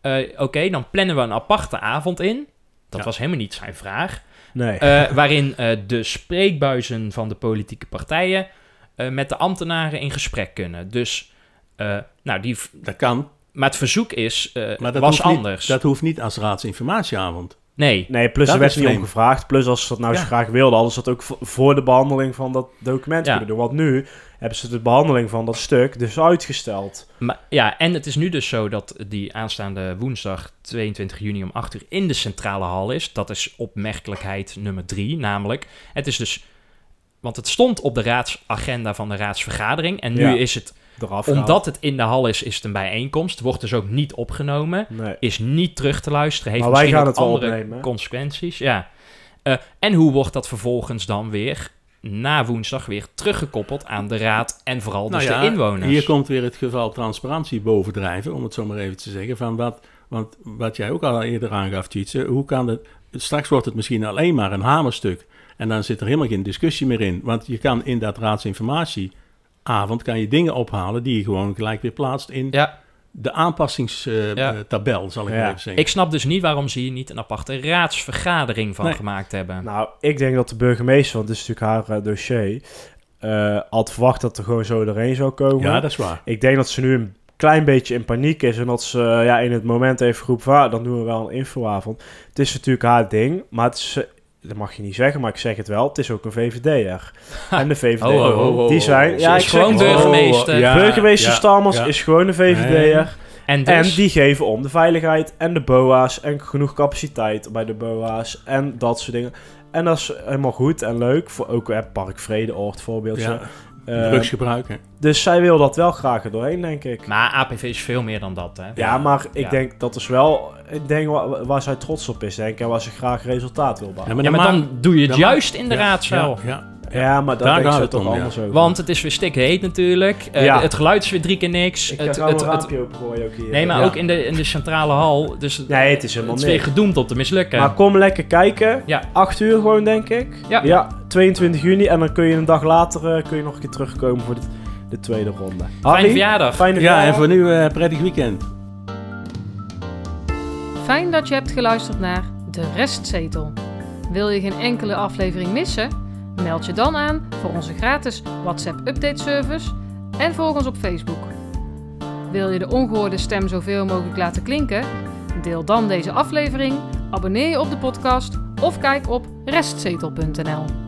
eh, Oké, dan plannen we een aparte avond in. Dat was helemaal niet zijn vraag. Nee. eh, waarin eh, de spreekbuizen van de politieke partijen... eh, met de ambtenaren in gesprek kunnen. Dus, eh, nou, die, Dat kan, maar het verzoek is, eh, maar dat, was niet, anders. dat hoeft niet als raadsinformatieavond. nee, Nee, plus er werd niet om gevraagd. Plus als ze dat nou Ja. zo graag wilden, hadden ze dat ook voor de behandeling van dat document Ja. kunnen doen. Want nu hebben ze de behandeling van dat stuk dus uitgesteld. Maar, ja, en het is nu dus zo dat die aanstaande woensdag 22 juni om 8 uur in de centrale hal is. Dat is opmerkelijkheid nummer 3, namelijk. Het is dus. Want het stond op de raadsagenda van de raadsvergadering. En nu Ja. is het, Eraf gehaald. omdat het in de hal is, is het een bijeenkomst. Wordt dus ook niet opgenomen. Nee. Is niet terug te luisteren. Heeft Maar wij misschien gaan het wel andere opnemen, consequenties. Ja. Eh, en hoe wordt dat vervolgens dan weer na woensdag weer teruggekoppeld aan de raad en vooral dus Nou de inwoners? Hier komt weer het geval transparantie bovendrijven, om het zo maar even te zeggen. Van wat, want wat jij ook al eerder aangaf, Tjitse, hoe kan het... Straks wordt het misschien alleen maar een hamerstuk. En dan zit er helemaal geen discussie meer in. Want je kan in dat raadsinformatieavond kan je dingen ophalen die je gewoon gelijk weer plaatst in Ja, de aanpassingstabel, zal ik Ja. even zeggen. Ik snap dus niet waarom ze hier niet een aparte raadsvergadering van Nee. gemaakt hebben. Nou, ik denk dat de burgemeester, want dit is natuurlijk haar eh, dossier, eh, had verwacht dat er gewoon zo doorheen zou komen. ja, dat is waar. Ik denk dat ze nu een klein beetje in paniek is en dat ze eh, ja, in het moment even groep van, ah, dan doen we wel een infoavond. Het is natuurlijk haar ding, maar het is, dat mag je niet zeggen, maar ik zeg het wel, het is ook een VVD'er. En de VVD, Oh, oh, oh, die zijn... is ik gewoon het burgemeester. ja, burgemeester ja, Stalmans ja. is gewoon een VVD'er. En dus, En die geven om de veiligheid en de BOA's en genoeg capaciteit bij de BOA's en dat soort dingen. En dat is helemaal goed en leuk. Voor ook eh, Park Vredeoord voorbeeldje. Eh, drugsgebruik, hè. dus zij wil dat wel graag er doorheen, denk ik. maar APV is veel meer dan dat, hè? Ja, maar ik Ja. denk dat is wel ik denk waar, waar zij trots op is, denk ik. En waar ze graag resultaat wil behalen. Ja, maar ma- dan doe je het juist in de ja, raadzaal. Ja, ja. Ja, maar daar ze het toch om, ja. anders over. Want het is weer stikheet natuurlijk. Eh, Ja. Het geluid is weer drie keer niks. ik het, ga het, een het- raampje opengooien ook hier. nee, maar Ja. ook in de, in de centrale hal. Dus Nee, het is helemaal het is weer gedoemd om te mislukken. Maar kom lekker kijken. Ja. 8 uur gewoon, denk ik. Ja. 22 juni. En dan kun je een dag later eh, kun je nog een keer terugkomen voor de, de tweede ronde. Fijne verjaardag. Fijne Ja, verjaardag. en voor nu eh prettig weekend. Fijn dat je hebt geluisterd naar De Restzetel. Wil je geen enkele aflevering missen? Meld je dan aan voor onze gratis WhatsApp update service en volg ons op Facebook. Wil je de ongehoorde stem zoveel mogelijk laten klinken? Deel dan deze aflevering, abonneer je op de podcast of kijk op restzetel.nl.